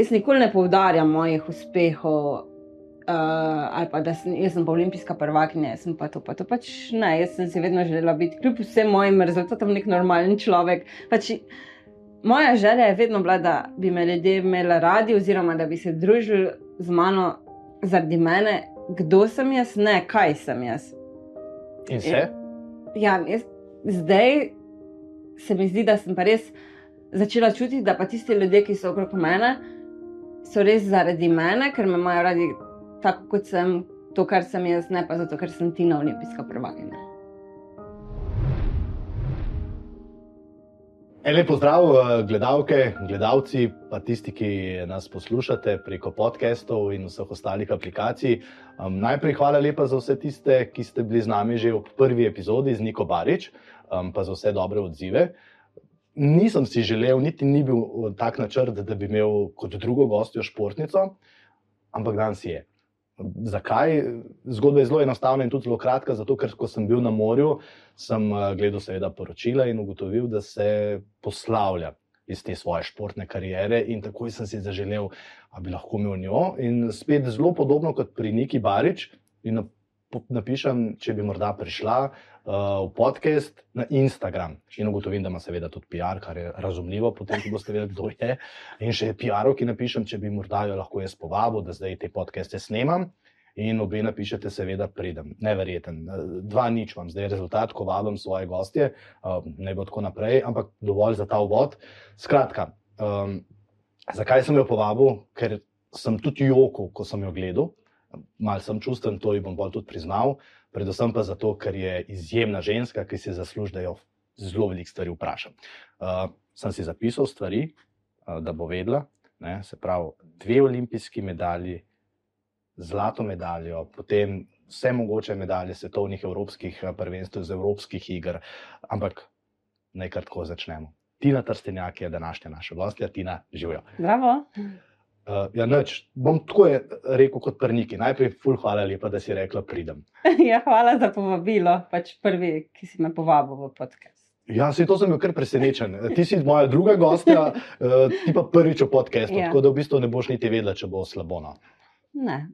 jaz nikoli ne poudarjam mojih uspehov. Uh, ali pa da sem, sem pa olimpijska prvakinja, sem pa to, pa to pač ne. Jaz sem si vedno želela biti, kljub vsem mojim rezultatom, nek normalen človek. Pač, moja želja je vedno bila, da bi me ljudje imeli radi, oziroma da bi se družili z mano zaradi mene, kdo sem jaz, ne kaj sem jaz. In se? Ja, jaz, zdaj se mi zdi, da sem pa res začela čutiti, da pa tisti ljudje, ki so okrog mene, so res zaradi mene, ker me imajo radi tako, kot sem, to, kar sem jaz, ne pa zato, ker sem ti na olimpijska prvakinja. Lepo zdrav, eh, gledalke, gledalci, pa tisti, ki nas poslušate preko podcastov in vseh ostalih aplikacij. Um, najprej hvala lepa za vse tiste, ki ste bili z nami že v prvi epizodi z Niko Barič, um, pa za vse dobre odzive. Nisem si želel, niti ni bil eh, tak načrt, da bi imel kot drugo gostjo športnico, ampak danes je. Zakaj? Zgodba je zelo enostavna in tudi zelo kratka, zato ker ko sem bil na morju, sem eh, gledal seveda poročila in ugotovil, da se poslavlja iz te svoje športne kariere in takoj sem si zaželel, da bi lahko imel njo. In spet zelo podobno kot pri Niki Barič in napišem, če bi morda prišla uh, v podcast na Instagram. In ugotovim, da ima seveda tudi PR, kar je razumljivo, potem ko boste vedeli, kdo je. In še PR-ov, ki napišem, če bi morda jo lahko jaz povabil, da zdaj te podcaste snemam. In obe napišete, seveda, pridem. Neverjeten. Dva nič vam, zdaj je rezultat, ko vabim svoje gostje, uh, ne bo tako naprej, ampak dovolj za ta uvod. Skratka, um, zakaj sem jo povabil? Ker sem tudi jokal, ko sem jo gledal malo sem čustven, to ji bom bolj tudi priznal, predvsem pa zato, ker je izjemna ženska, ki si zasluži, da jo zelo veliko stvari vprašam. Uh, sem si zapisal stvari, uh, da bo vedela, ne, se pravi, dve olimpijski medalji, zlato medaljo, potem vse mogoče medalje svetovnih evropskih prvenstv, z evropskih iger, ampak naj kar tako začnemo. Tina Trstenjak je današnja naša gostja, Tina, živijo. Bravo. Uh, ja, neč, bom tako rekel kot prniki. Najprej, ful, hvala lepa, da si rekla, pridem. ja, hvala za povabilo, pač prvi, ki si me povabil v podcast. Ja, se to sem bil kar presenečen. Ti si moja druga gostja, uh, ti pa prvič v podkastu, ja. tako da v bistvu ne boš niti vedela, če bo slabo. No. Ne,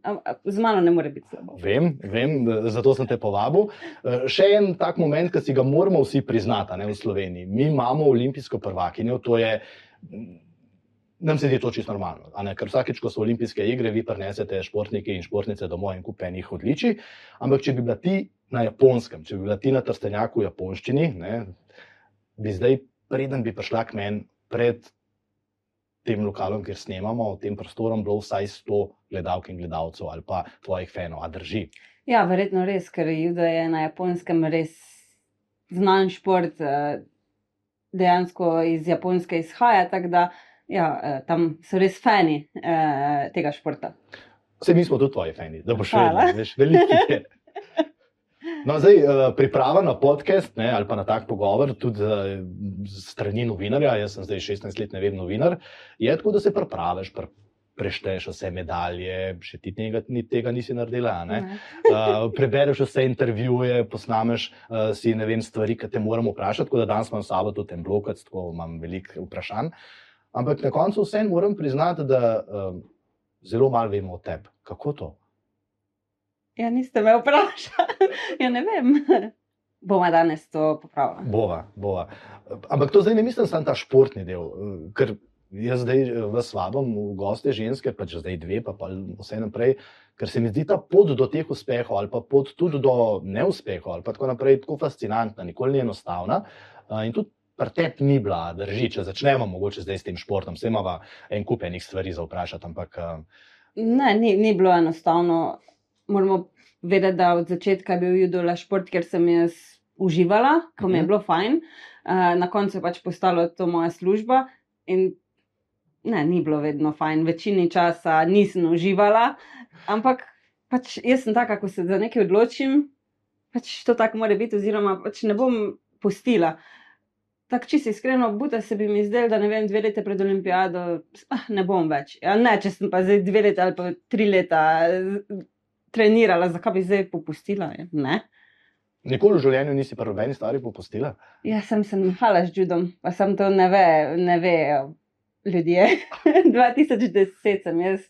z mano ne more biti slabo. Vem, vem, zato sem te povabil. Še en tak moment, ki si ga moramo vsi priznati ne, v Sloveniji. Mi imamo olimpijsko prvakinjo, to je nam se zdi to čisto normalno. Ker vsakeč, ko so olimpijske igre, vi prenesete športnike in športnice domov in kupenih odličij. Ampak, če bi bila ti na japonskem, če bi bila ti na trstenjaku v japonščini, ne, bi zdaj, preden bi prišla k meni pred tem lokalom, kjer snemamo, tem prostorom, bilo vsaj 100 gledalk in gledalcev ali pa tvojih fanov, a drži. Ja, verjetno res, ker judo je na japonskem res znan šport, eh, dejansko iz Japonske izhaja. Tako da ja, eh, tam so res fani eh, tega športa. Vse mi smo tudi tvoji fani, da boš vedel, veš, veliki. No, zdaj, eh, priprava na podcast ne, ali pa na tak pogovor, tudi z strani novinarja, jaz sem zdaj 16 let, ne vem, novinar, je tako, da se pripraviš, pr prešteješ vse medalje, še ti tega, ni, tega nisi naredila. Uh, prebereš vse intervjuje, posnameš uh, si vem, stvari, ki te moramo vprašati, tako da danes imam sabo tudi en blok, tako imam veliko vprašanj. Uh, Ampak na koncu vseeno moram priznati, da um, zelo malo vemo o tebi. Kako to? Ja, niste me vprašali. ja, ne vem. Bova danes to popravila. Bova, bova. Ampak to zdaj ne mislim samo ta športni del. Ker jaz zdaj eh, vas vabim v goste ženske, pa če zdaj dve, pa, pa vse naprej. Ker se mi zdi ta pot do teh uspehov, ali pa pot tudi do neuspehov, ali pa tako naprej, tako fascinantna, nikoli ni enostavna. In tudi Prtep ni bila, drži, če začnemo mogoče zdaj s tem športom, vse imamo en kup enih stvari za vprašati. Ampak, uh... Ne, ni, ni bilo enostavno. Moramo vedeti, da od začetka je bil judola šport, ker sem jaz uživala, ko mi je mhm. bilo fajn. Uh, na koncu je pač postalo to moja služba. In ne, ni bilo vedno fajn, večini časa nisem uživala, ampak pač jaz sem taka, ko se za nekaj odločim, pač to tako mora biti, oziroma pač ne bom postila. Tako čisto iskreno, buta se bi mi zdelo, da ne vem, dve leti pred olimpijado, ah, ne bom več. Ja, ne, če sem pa zdaj dve leti ali pa tri leta trenirala, zakaj bi zdaj popustila? Ne. Nikoli v življenju nisi pa nobeni stvari popustila? Ja, sem se nahala z čudom, pa sem to ne ve, ne ve. ljudje. 2010 sem jaz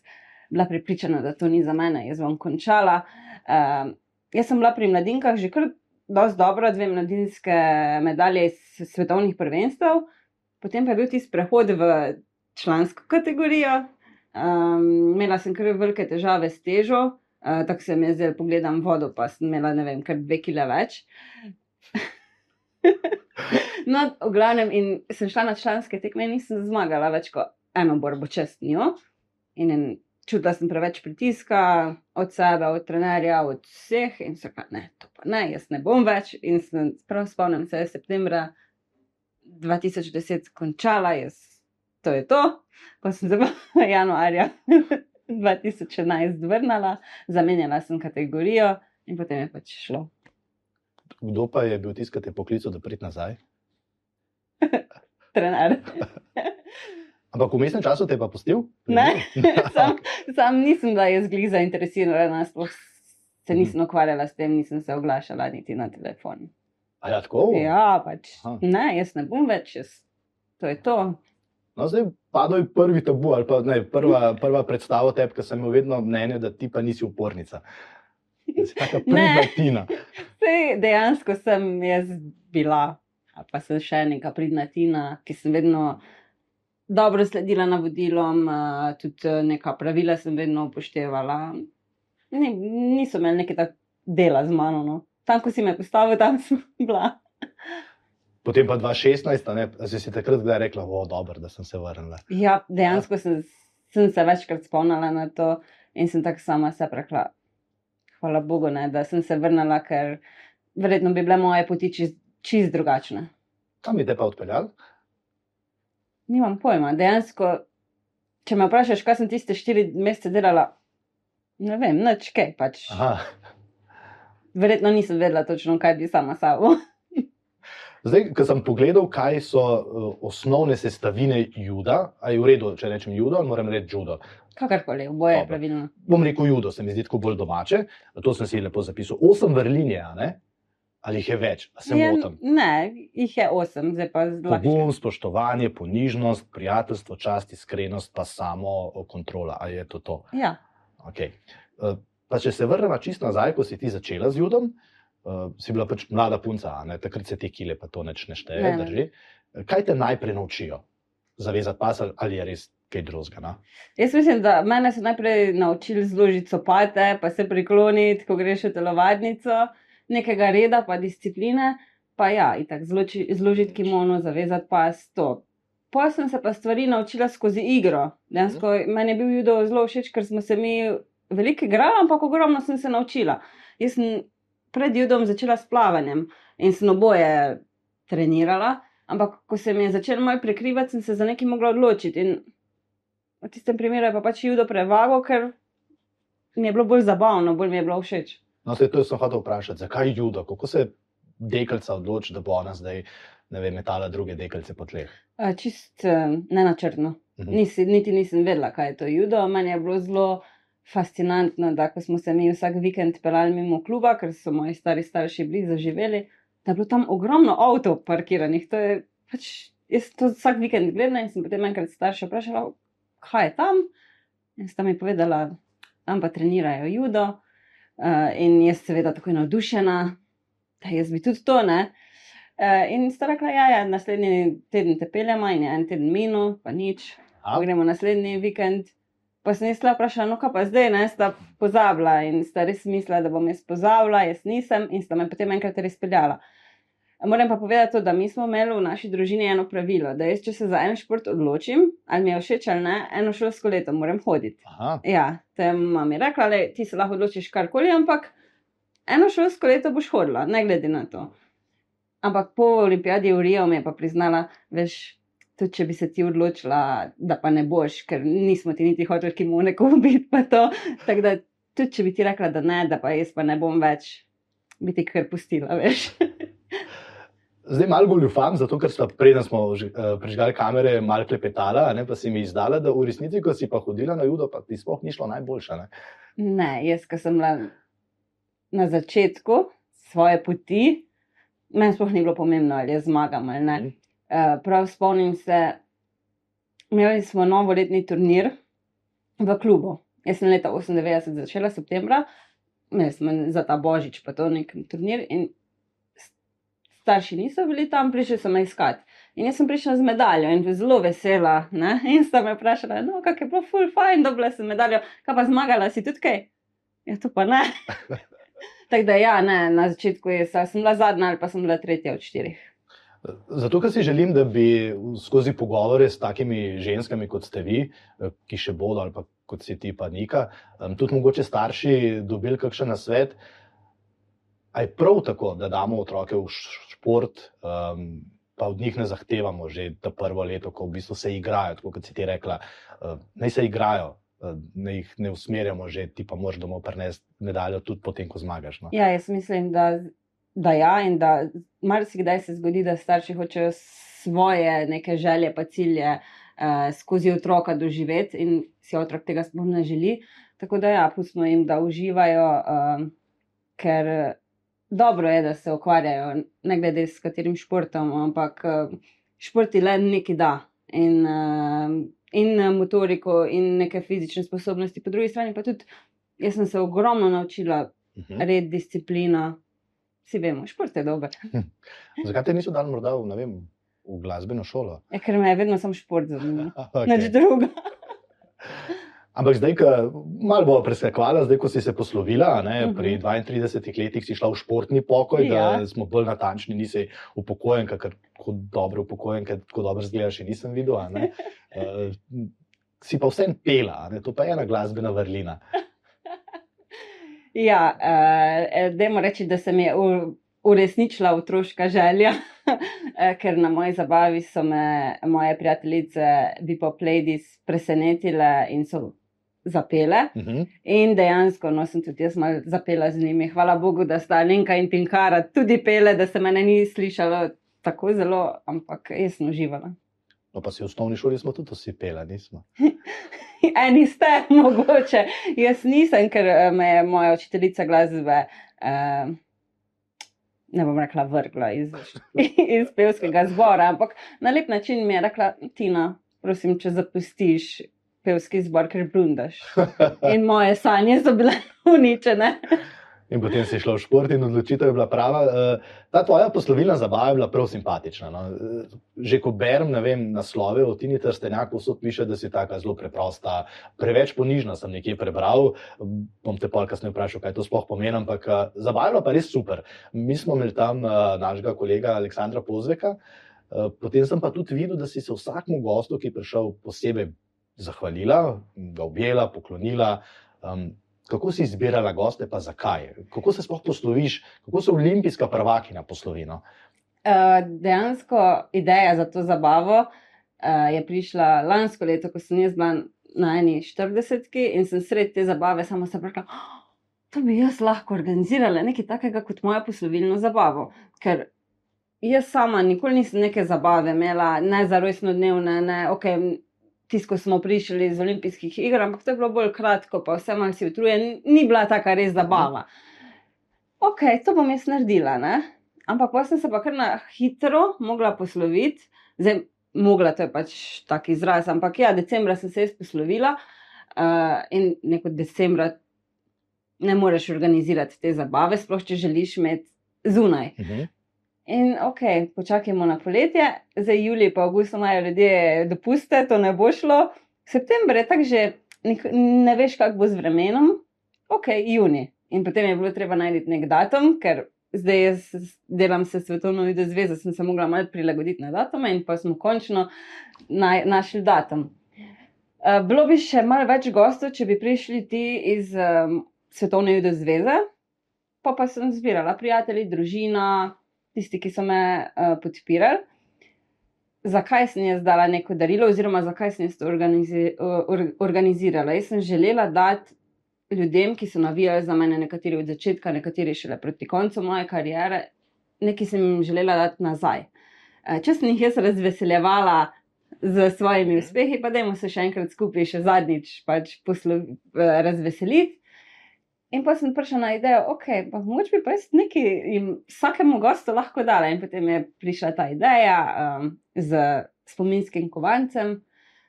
bila pripričana, da to ni za mene, jaz bom končala. Uh, jaz sem bila pri mladinkah že kar dosti dobro, dve mladinske medalje iz svetovnih prvenstev, potem pa je bil tisti prehod v člansko kategorijo. Um, imela sem kar velike težave s težo, uh, tako se mi je zdaj pogledam vodo, pa sem imela ne vem, kar dve kile več. no, v glavnem, in sem šla na članske tekme in nisem zmagala več kot eno borbo čez njo. In en, čutila sem preveč pritiska od sebe, od trenerja, od vseh in se kaj, ne, to pa ne, jaz ne bom več. In sem prav spomnim se, je septembra 2010 končala, jaz, to je to pa sem se januarja 2011 vrnila, zamenjala sem kategorijo in potem je pač šlo. Kdo pa je bil tisti, ki te je poklical, da prideš nazaj? Trener. Ampak v mestnem času te je pa pustil? Ne, sam, sam nisem bila jaz glih zainteresirana, sploh se Mhm. nisem ukvarjala s tem, nisem se oglašala niti na telefon. A ja, tako? Ja, pač Aha. ne, jaz ne bom več, jaz, to je to. No, zdaj padel je prvi tabu ali pa ne, prva, prva predstava tebe, ki sem imel vedno mnenje, da ti pa nisi upornica. Ne. Sej, dejansko sem jaz bila, ali pa sem še neka pridna Tina, ki sem vedno dobro sledila navodilom, eh, tudi eh, neka pravila sem vedno upoštevala. Ni, niso imeli nekega dela z mano. No. Tam, ko si me postavil, tam sem bila. Potem pa 2016, a ne, a si takrat kdaj rekla, o, dobro, da sem se vrnila. Ja, dejansko sem, sem se večkrat spomnila na to in sem tako sama se rekla. Hvala Bogu, ne, da sem se vrnila, ker verjetno bi bile moje poti čist, čist drugačne. Kam bi te pa odpeljal? Nimam pojma. Dejansko, če me vprašaš, kaj sem tiste štiri mesece delala, ne vem, nič kaj. Pač. Aha. Verjetno nisem vedela točno, kaj bi sama sabo. Zdaj, ko sem pogledal, kaj so uh, osnovne sestavine juda, ali je v redu, če rečem judo, ali moram reči judo. Kakorkoli, oboje je pravilno. Bom rekel judo, se mi zdi tako bolj domače. To sem si lepo zapisal. Osem vrlin je, ne? Ali jih je več, a se Je- motim. Ne, jih je osem, zdaj pa zelo. Pogum, spoštovanje, ponižnost, prijateljstvo, čast, iskrenost, pa samo kontrola. Ali je to to? Ja, Okay. Uh, pa če se vrnemo čisto nazaj, ko si ti začela z judom, uh, si bila pač mlada punca, ne? takrat se ti kile, pa to neč ne šteje. Ne, ne. drži. Kaj te najprej naučijo? Zavezati pas ali- ali je res kaj drugega? no? Jaz mislim, da mene so najprej naučili zložiti copate, pa se prikloniti, ko greš v telovadnico, nekega reda, pa discipline. Pa ja, itak zloči, zložiti kimono, zavezati pas to. Pa sem se pa stvari naučila skozi igro. Dejansko meni je bil judo zelo všeč, ker smo se mi veliko igrali, ampak ogromno sem se naučila. Jaz sem pred judom začela s plavanjem in sem oboje trenirala, ampak ko se mi je začel moj prekrivati, sem se za nekaj mogla odločiti. In v tistem primeru je pa pač judo prevagal, ker mi je bilo bolj zabavno, bolj mi je bilo všeč. No, se to sem hotel vprašati, zakaj judo, kako se dekelca odloči, da bo ona zdaj ne vem, metala druge dekelce po tleh. A, Čist eh, nenačrtno. Mhm. Nisi, niti nisem vedela, kaj je to judo. Meni je bilo zelo fascinantno, da ko smo se mi vsak vikend pelali mimo kluba, ker so moji stari starši bili zaživeli, da je bilo tam ogromno avtov parkiranih. To je pač, jaz to vsak vikend gledam in sem potem enkrat starša vprašala, kaj je tam. In sta mi povedala, tam pa trenirajo judo. Uh, in jaz seveda tako navdušena, da jaz bi tudi to ne. Uh, in sta rekla, ja, ja, naslednji teden te peljemo in je en teden minil, pa nič. A? Pa gremo naslednji vikend. Pa sem jaz vprašala, no, kaj pa zdaj, ne, sta pozabila in sta res mislila, da bom jaz pozabila, jaz nisem in sta me potem enkrat res peljala. Moram pa povedati to, da mi smo imeli v naši družini eno pravilo, da jaz, če se za en šport odločim, ali mi je všeč ali ne, eno šolsko leto moram hoditi. Aha. Ja, to je mama rekla, da ti se lahko odločiš karkoli, ampak eno šolsko leto boš hodila, ne glede na to. Ampak po olimpijadi v Rio mi je pa priznala, veš, tudi če bi se ti odločila, da pa ne boš, ker nismo ti niti hoteli kimone kupiti, pa to. Tako da tudi če bi ti rekla, da ne, da pa jaz pa ne bom več, bi ti kar pustila, veš. Zdaj malo goljufam, zato ker smo preden smo že, uh, prižgali kamere, malo klepetala, ne, pa si mi izdala, da v resnici, ko si pa hodila na judo, pa ti sploh ni šlo najboljše. Ne? Ne, jaz, ko sem bila na začetku svoje poti, meni sploh ni bilo pomembno, ali jaz zmagam ali ne. Mhm. Uh, prav spomnim se, imeli smo novoletni turnir v klubu. Jaz sem leta 98 začela, septembra, imeli smo za ta božič, pa to nek turnir. In starši niso bili tam, prišli so me iskati. In jaz sem prišla z medaljo in zelo vesela. Ne? In sta me vprašala, no, kako je bilo, full fine, dobila sem medaljo, kaj pa zmagala si tudi kaj? Ja, to pa ne. Tako da, ja, ne, na začetku je, sem bila zadnja ali pa sem bila tretja od štirih. Zato, ker si želim, da bi skozi pogovore s takimi ženskami, kot ste vi, ki še bodo, ali pa kot si ti, pa Nika, tudi mogoče starši dobili kakšen nasvet. A je prav tako, da damo otroke v šport, pa od njih ne zahtevamo že to prvo leto, ko v bistvu se igrajo, kot si ti rekla, naj se igrajo. Ne jih ne usmerjamo, že ti pa moraš domov prenesti medaljo, tudi potem, ko zmagaš. No? Ja, jaz mislim, da da ja, in da marsikdaj se zgodi, da starši hočejo svoje neke želje, pa cilje uh, skozi otroka doživeti, in si otrok tega sploh ne želi. Tako da, ja, pustimo jim, da uživajo, uh, ker dobro je, da se ukvarjajo, ne glede s katerim športom, ampak uh, šport je le nekaj da. In, uh, in motoriko, in neke fizične sposobnosti, po drugi strani pa tudi, jaz sem se ogromno naučila, uh -huh. red, disciplina, Vsi vemo, šport je dober. Hm. Zakaj te niso dali morda v, vem, v glasbeno šolo? Ja, ker me je vedno samo šport zanimalo. okay. Nič druga. Ampak zdaj, ko malo bo presekvala, zdaj, ko si se poslovila, ne, uh -huh. pri 32 letih si šla v športni pokoj, ja. da smo bolj natančni, nisi upokojen, ker kot dobro upokojen, ker tako dobro zgledaš, še nisem videl. uh, si pa vsem pela, ne, to pa je ena glasbena vrlina. Ja, uh, dajmo reči, da se mi je uresničila otroška želja, eh, ker na moji zabavi so me moje prijateljice, Bipop Ladies, presenetile in so zapele. Uh mhm. -huh. In dejansko, no, sem tudi jaz malo zapela z njimi. Hvala Bogu, da sta Lenka in Tinkara tudi pele, da se me ni slišalo tako zelo, ampak jaz sem uživala. No, pa si v osnovni šoli smo tudi vsi pele, nismo. Eni ste, mogoče. Jaz nisem, ker eh, me je moja učiteljica glasbe, uh, ne bom rekla, vrgla iz, iz pevskega zbora, ampak na lep način mi je rekla: Tina, prosim, če zapustiš pevski zbor, ker blundaš. In moje sanje so bile uničene. In potem si šla v šport in odločitev je bila prava. Eh, ta tvoja poslovilna zabava je bila prav simpatična. No? Eh, že ko berem vem, naslove o Tini Trstenjak, vso piše, da si tako zelo preprosta, preveč ponižna sem nekje prebral. Bom te pa kasneje vprašal, kaj to sploh pomeni, ampak eh, zabava je bila pa res super. Mi smo imeli tam našega kolega Aleksandra Pozveka, potem sem pa tudi videl, da si se vsakmu gostu, ki je prišel, posebej zahvalila, ga objela, poklonila. Um, kako si izbirala goste, pa zakaj? Kako se sploh posloviš, kako se olimpijska prvakinja poslovi? No? Uh, dejansko ideja za to zabavo uh, je prišla lansko leto, ko sem jaz bila na eni 40 in sem sred te zabave samo se rekla. Oh, to bi jaz lahko organizirala, nekaj takega kot moja poslovilna zabava. Ker jaz sama nikoli nisem neke zabave imela, ne za rojstno dnevne, ne, okay, tisto smo prišli iz olimpijskih iger, ampak to je bilo bolj kratko, pa vse malo si utrujen, ni bila taka res zabava. Ok, to bom jaz naredila, ne? ampak pa sem se pa kar na hitro mogla posloviti, zdaj mogla, to je pač tak izraz, ampak ja, decembra sem se jaz poslovila uh, in neko decembra ne moreš organizirati te zabave, sploh če želiš imeti zunaj. Uh mhm. -huh. In ok, počakajmo na poletje, zdaj julij, pa avgust imajo ljudje dopuste, to ne bo šlo. September je tako že, ne veš, kako bo z vremenom. Ok, juni. In potem je bilo treba najti nek datum, ker zdaj jaz delam se svetovno video zvezo, sem se mogla malo prilagoditi na datume in pa smo končno naj, našli datum. Uh, bilo bi še malo več gostov, če bi prišli ti iz um, svetovne video zveze, pa pa sem zbirala prijatelji, družina tisti, ki so me uh, podpirali. Zakaj sem jaz dala neko darilo, oziroma zakaj sem to organizi or organizirala? Jaz sem želela dati ljudem, ki so navijali za mene, nekateri od začetka, nekateri šele proti koncu moje kariere, nekaj sem jim želela dati nazaj. Uh, če sem jih jaz razveseljevala z svojimi uspehi, pa dajmo se še enkrat skupaj, še zadnjič pač uh, razveseliti. In pa sem prišla na idejo, da okay, mogoče bi pa jaz nekaj vsakemu gostu lahko dala. In potem je prišla ta ideja um, z spominskim kovancem,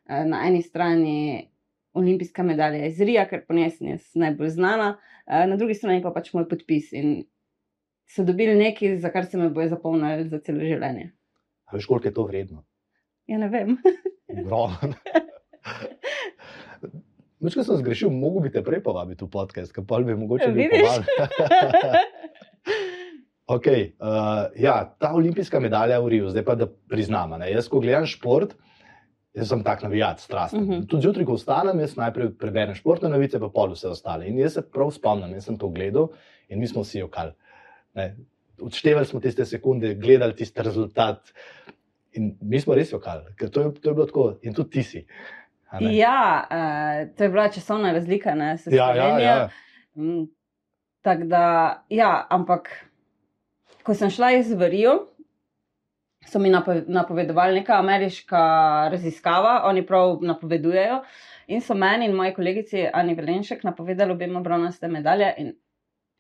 Eh, Na eni strani olimpijska medalja iz Rija, ker po njej sem jaz najbolj znana, eh, na drugi strani pa pač moj podpis. In so dobili nekaj, za kar se me bojo zapomnili za celo življenje. A veš, koliko je to vredno? Ja, ne vem. Ogromno. Večkrat sem zgrešil, mogo bi te prej povabiti v podcast, ker pa bi mogoče bil povabljen. okay, uh, ja, ta olimpijska medalja v Riju, zdaj pa da priznam. ne, Jaz, ko gledam šport, jaz sem tak navijat, strasten. Uh Mhm. -huh. Tudi zjutraj, ko vstanem, jaz najprej preberem športne novice, pa pol vse ostale. In jaz se prav spomnim, jaz sem to gledal in mi smo vsi okali. Odštevali smo tiste sekunde, gledali tisti rezultat. In mi smo res okali, ker to je, to je bilo tako, in tudi ti si. Ja, uh, to je bila časovna razlika, ne, s ja, ja, ja. Mm, Tako da, ja, ampak ko sem šla iz Varijo, so mi napo- napovedovali neka ameriška raziskava, oni prav napovedujejo. In so meni in moji kolegici Ani Velenšek napovedali obema bronaste medalje. In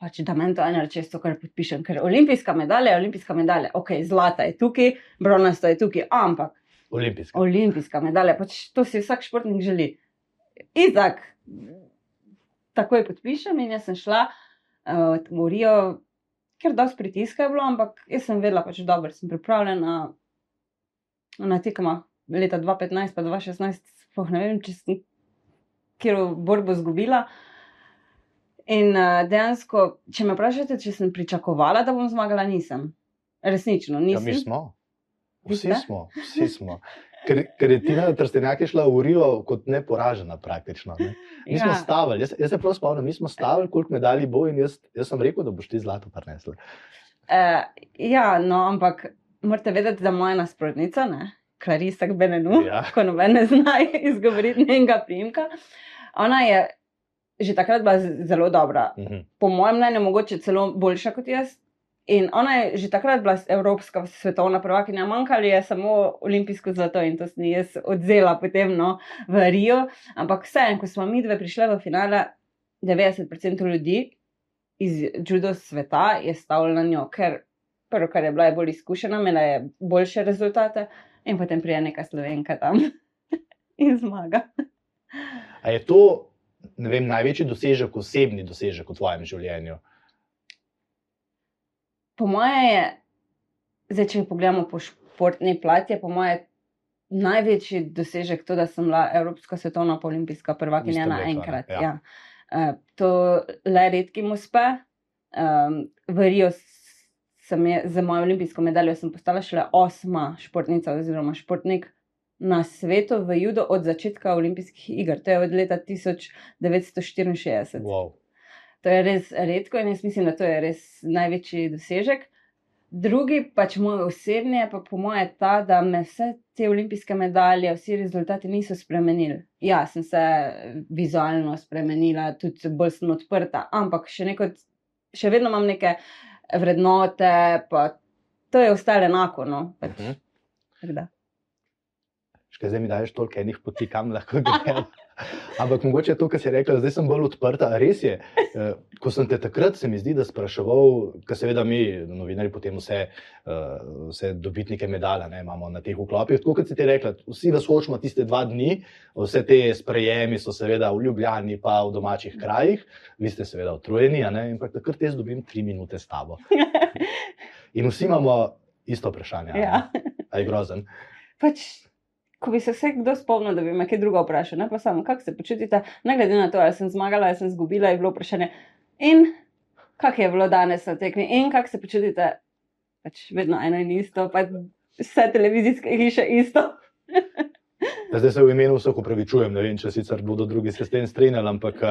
pač, da meni to ena reče, to kar podpišem, ker olimpijska medalja je olimpijska medalja. Ok, zlata je tukaj, bronasta je tukaj, ampak Olimpijska. olimpijska medalja, pač to si vsak športnik želi. Izak, takoj podpišem in jaz sem šla uh, v Rio, ker dosti pritiska je bilo, ampak jaz sem vedela, pač dobro, sem pripravljena na tekma leta 2015 pa 2016, sploh ne vem, če sem kjer borbo izgubila. In uh, dejansko, če me vprašate, če sem pričakovala, da bom zmagala, nisem. Resnično, Ja, nisem. mi smo. Vsi smo, vsi smo. Ker, ker je Tina Trstenjak šla v Rio kot neporažena praktično. Ne? Mi smo Ja. stavili, jaz, jaz se prav spomnim, mi smo stavili, koliko medalj bo in jaz, jaz sem rekel, da boš ti zlato prinesla. Uh, ja, no, ampak morate vedeti, da moja nasprotnica, ne, Clarisa Benenu, Ja. ko noben ne zna izgovoriti njenega primka, ona je že takrat bila zelo dobra. Mhm. Po mojem mnenju, mogoče celo boljša kot jaz. In ona je že takrat bila evropska svetovna prvakinja, manjkali je samo olimpijsko zlato in to sem ji jaz odzela potem no, v Rio. Ampak vseeno, ko smo mi dve prišli v finale, 90% ljudi iz judo sveta je stavilo na njo, ker prvo, kar je bila, je bolj izkušena, imela je boljše rezultate in potem prije neka slovenka tam in zmaga. A je to vem, največji dosežek, osebni dosežek v tvojem življenju? Po moje je, zdaj, če pogledamo po športni plati, je po moje največji dosežek to, da sem bila Evropska svetovna olimpijska prvakinja naenkrat. Ja. Ja. Uh, to le redkim uspe. Um, v Rio s- sem je, za mojo olimpijsko medaljo sem postala šele osma športnica oziroma športnik na svetu v judo od začetka olimpijskih iger. To je od leta 1964. Wow. To je res redko in jaz mislim, da to je res največji dosežek. Drugi, pač moj osebni, je pa po moje ta, da me vse te olimpijske medalje, vsi rezultati niso spremenili. Ja, sem se vizualno spremenila, tudi bolj sem odprta, ampak še, neko, še vedno imam neke vrednote, pa to je ostalo enako. No, pač, Mhm. tako da. Škaj, zdaj mi daješ toliko enih poti, kam lahko grem. Ampak mogoče to, kar si rekla, zdaj sem bolj odprta. Res je, eh, ko sem te takrat, se mi zdi, da spraševal, ker seveda mi, novinari, potem vse, eh, vse dobitnike medalja ne, imamo na teh vklopih. Tako kot si ti rekla, vsi vas hočemo tiste dva dni, vse te sprejemi so seveda v Ljubljani, pa v domačih krajih, vi ste seveda utrujeni, ampak takrat jaz dobim tri minute s tabo. In vsi imamo isto vprašanje. Ja. A je grozen. pač, ko bi se vse kdo spomnil, da bi me kaj druga vprašal, ne pa samo, kako se počutite, ne glede na to, ali sem zmagala ali sem izgubila, je bilo vprašanje. In kako je bilo danes na tekmi, in kako se počutite, pač vedno eno in isto, pa vse televizijske hiše isto. Zdaj se v imenu vseh upravičujem, ne vem, če sicer bodo drugi se s tem strinjali, ampak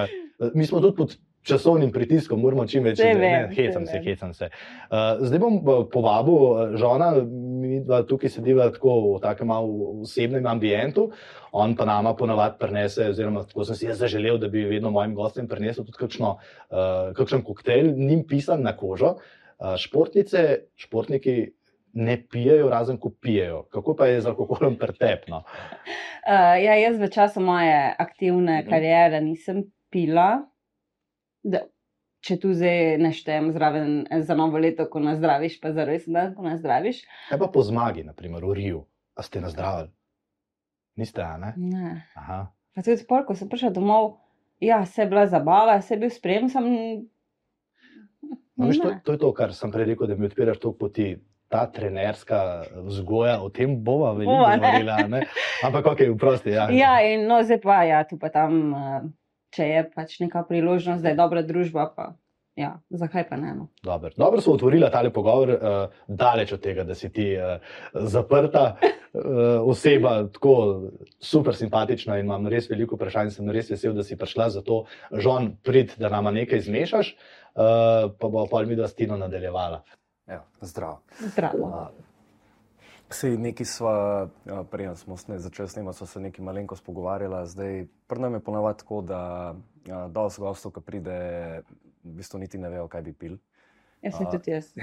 mi smo tudi pod časovnim pritiskom, moramo čim več ne, hecam se, hecam se. Uh, zdaj bom povabil žona, mi dva tukaj sediva tako v takem malo osebnem ambientu, on pa nama ponavadi prenese, oziroma tako sem si jaz zaželel, da bi vedno mojim gostem prinesel tudi kakšno, uh, kakšen koktejl, njim pisan na kožo. Uh, športnice, športniki ne pijejo, razen ko pijejo. Kako pa je z alkoholom pretepno? Uh, ja, jaz v času moje aktivne Mhm. kariere nisem pila. Da, če tu zdaj neštejem zraven eh, za novo leto, ko nazdraviš, pa za res dan, ko nazdraviš. Kaj pa po zmagi, naprimer v Riju, a ste nazdravili? Niste, a ne? Ne. Aha. Pa tudi pol, ko sem prišla domov, ja, se je bila zabava, se je bil sprejem, sem. No, veš, to, to je to, kar sem prej rekel, da mi odpiraš to poti. Ta trenerska vzgoja, o tem bova veliko Bova, ne. govorila. ne? Ampak, ok, vprosti. Ja. Ja, in no, zdaj pa, ja, tu pa tam, eh, če je pač neka priložnost, da je dobra družba, pa ja, zakaj pa ne. No. Dobro, Dobro smo otvorili tale pogovor, uh, daleč od tega, da si ti uh, zaprta uh, oseba, tako super simpatična in imam res veliko vprašanj. Sem res vesel, da si prišla za to, žon, prid, da nama nekaj zmešaš, uh, pa bo pa mi da stino nadaljevala. Ja, zdravo. Zdravo. Sej neki ja, prej smo sne, začeli snemati, smo se neki malenkost pogovarjala, zdaj pri nam je ponavadi tako, da ja, dosti gostov, ki pride, v bistvu niti ne vejo, kaj bi pil. Jaz sem tudi jaz.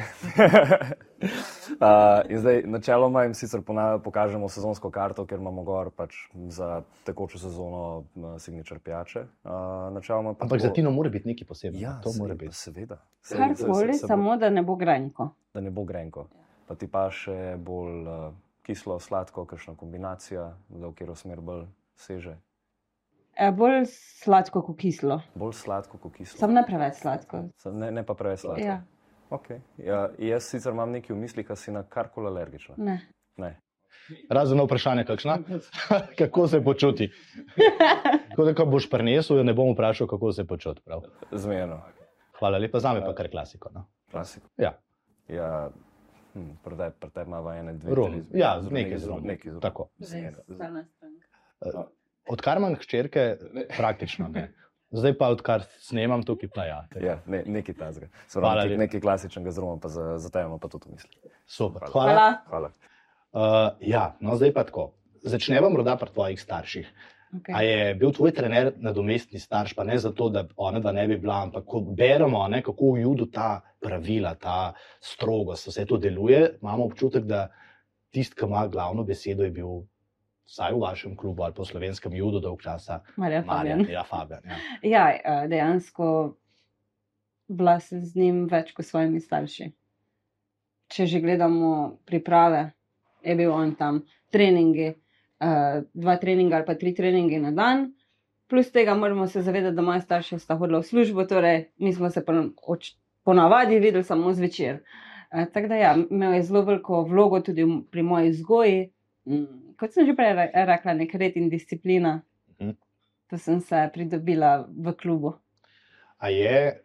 uh, zdaj načeloma jim sicer pokažemo sezonsko karto, ker imamo gor pač za tekočo sezono uh, signature pijače. Uh, Ampak tako- za Tino mora biti nekaj posebnega. Ja, to sej, mora biti. Seveda. Sej, Kar sej- koli, sej- sej bo- samo da ne bo granjko. da ne bo grenko. Pa ti pa še bolj uh, kislo, sladko, kakšna kombinacija, da v katero smer bolj seže. E, bolj sladko kot kislo. Bolj sladko kot kislo. Sam ne preveč sladko. Sam Ne, ne pa preveč sladko. Ja, Okay. Ja, jaz sicer imam nekaj v mislih, a si na karkoli alergična. ne. Ne. Razen na vprašanje, kakšna? kako se počuti. Tako da, ko boš prinesel, jo ne bom vprašal, kako se počuti. prav. Zmerno. Hvala lepa, za me pa kar klasiko. No? Klasiko. Ja. Ja, hm, prodaj, prodaj ima ene, dve, Rum. tri- Ja, z- nekaj z z- rumom. nekaj z rumom. Tako. Zmerno. Odkar imam hčerke, praktično ne. Zdaj pa, odkar snemam tukaj, pa ja. Ja, ne, nekaj tazga. Hvala lepa. nekaj klasičnega z rumom, pa za, za tajemo pa tudi misli. Super. Hvala. Hvala. Hvala. Uh, ja, no zdaj pa tako. Začnemo morda pri tvojih starših. A Okay. je bil tvoj trener nadomestni starš, pa ne zato, da ona dva ne bi bila, ampak ko beremo, ne, kako v judu ta pravila, ta strogost, vse to deluje, imamo občutek, da tisti, ki ima glavno besedo, je bil vsaj v vašem klubu ali v slovenskem judu dolg časa. Marja Marjan, Fabijan. ja, Fabijan. Ja. Ja, eh, dejansko bila sem z njim več kot svojimi starši. Če že gledamo priprave, je bil on tam, treningi, eh, dva treninga ali pa tri treninge na dan. Plus tega moramo se zavedati, da moja starša sta hodila v službo, torej mi smo se ponavadi videli samo zvečer. Eh, Tako da ja, imel je zelo veliko vlogo tudi pri moji vzgoji. Kot sem že prej re- rekla, nek red in disciplina. Mhm. To sem se pridobila v klubu. A je,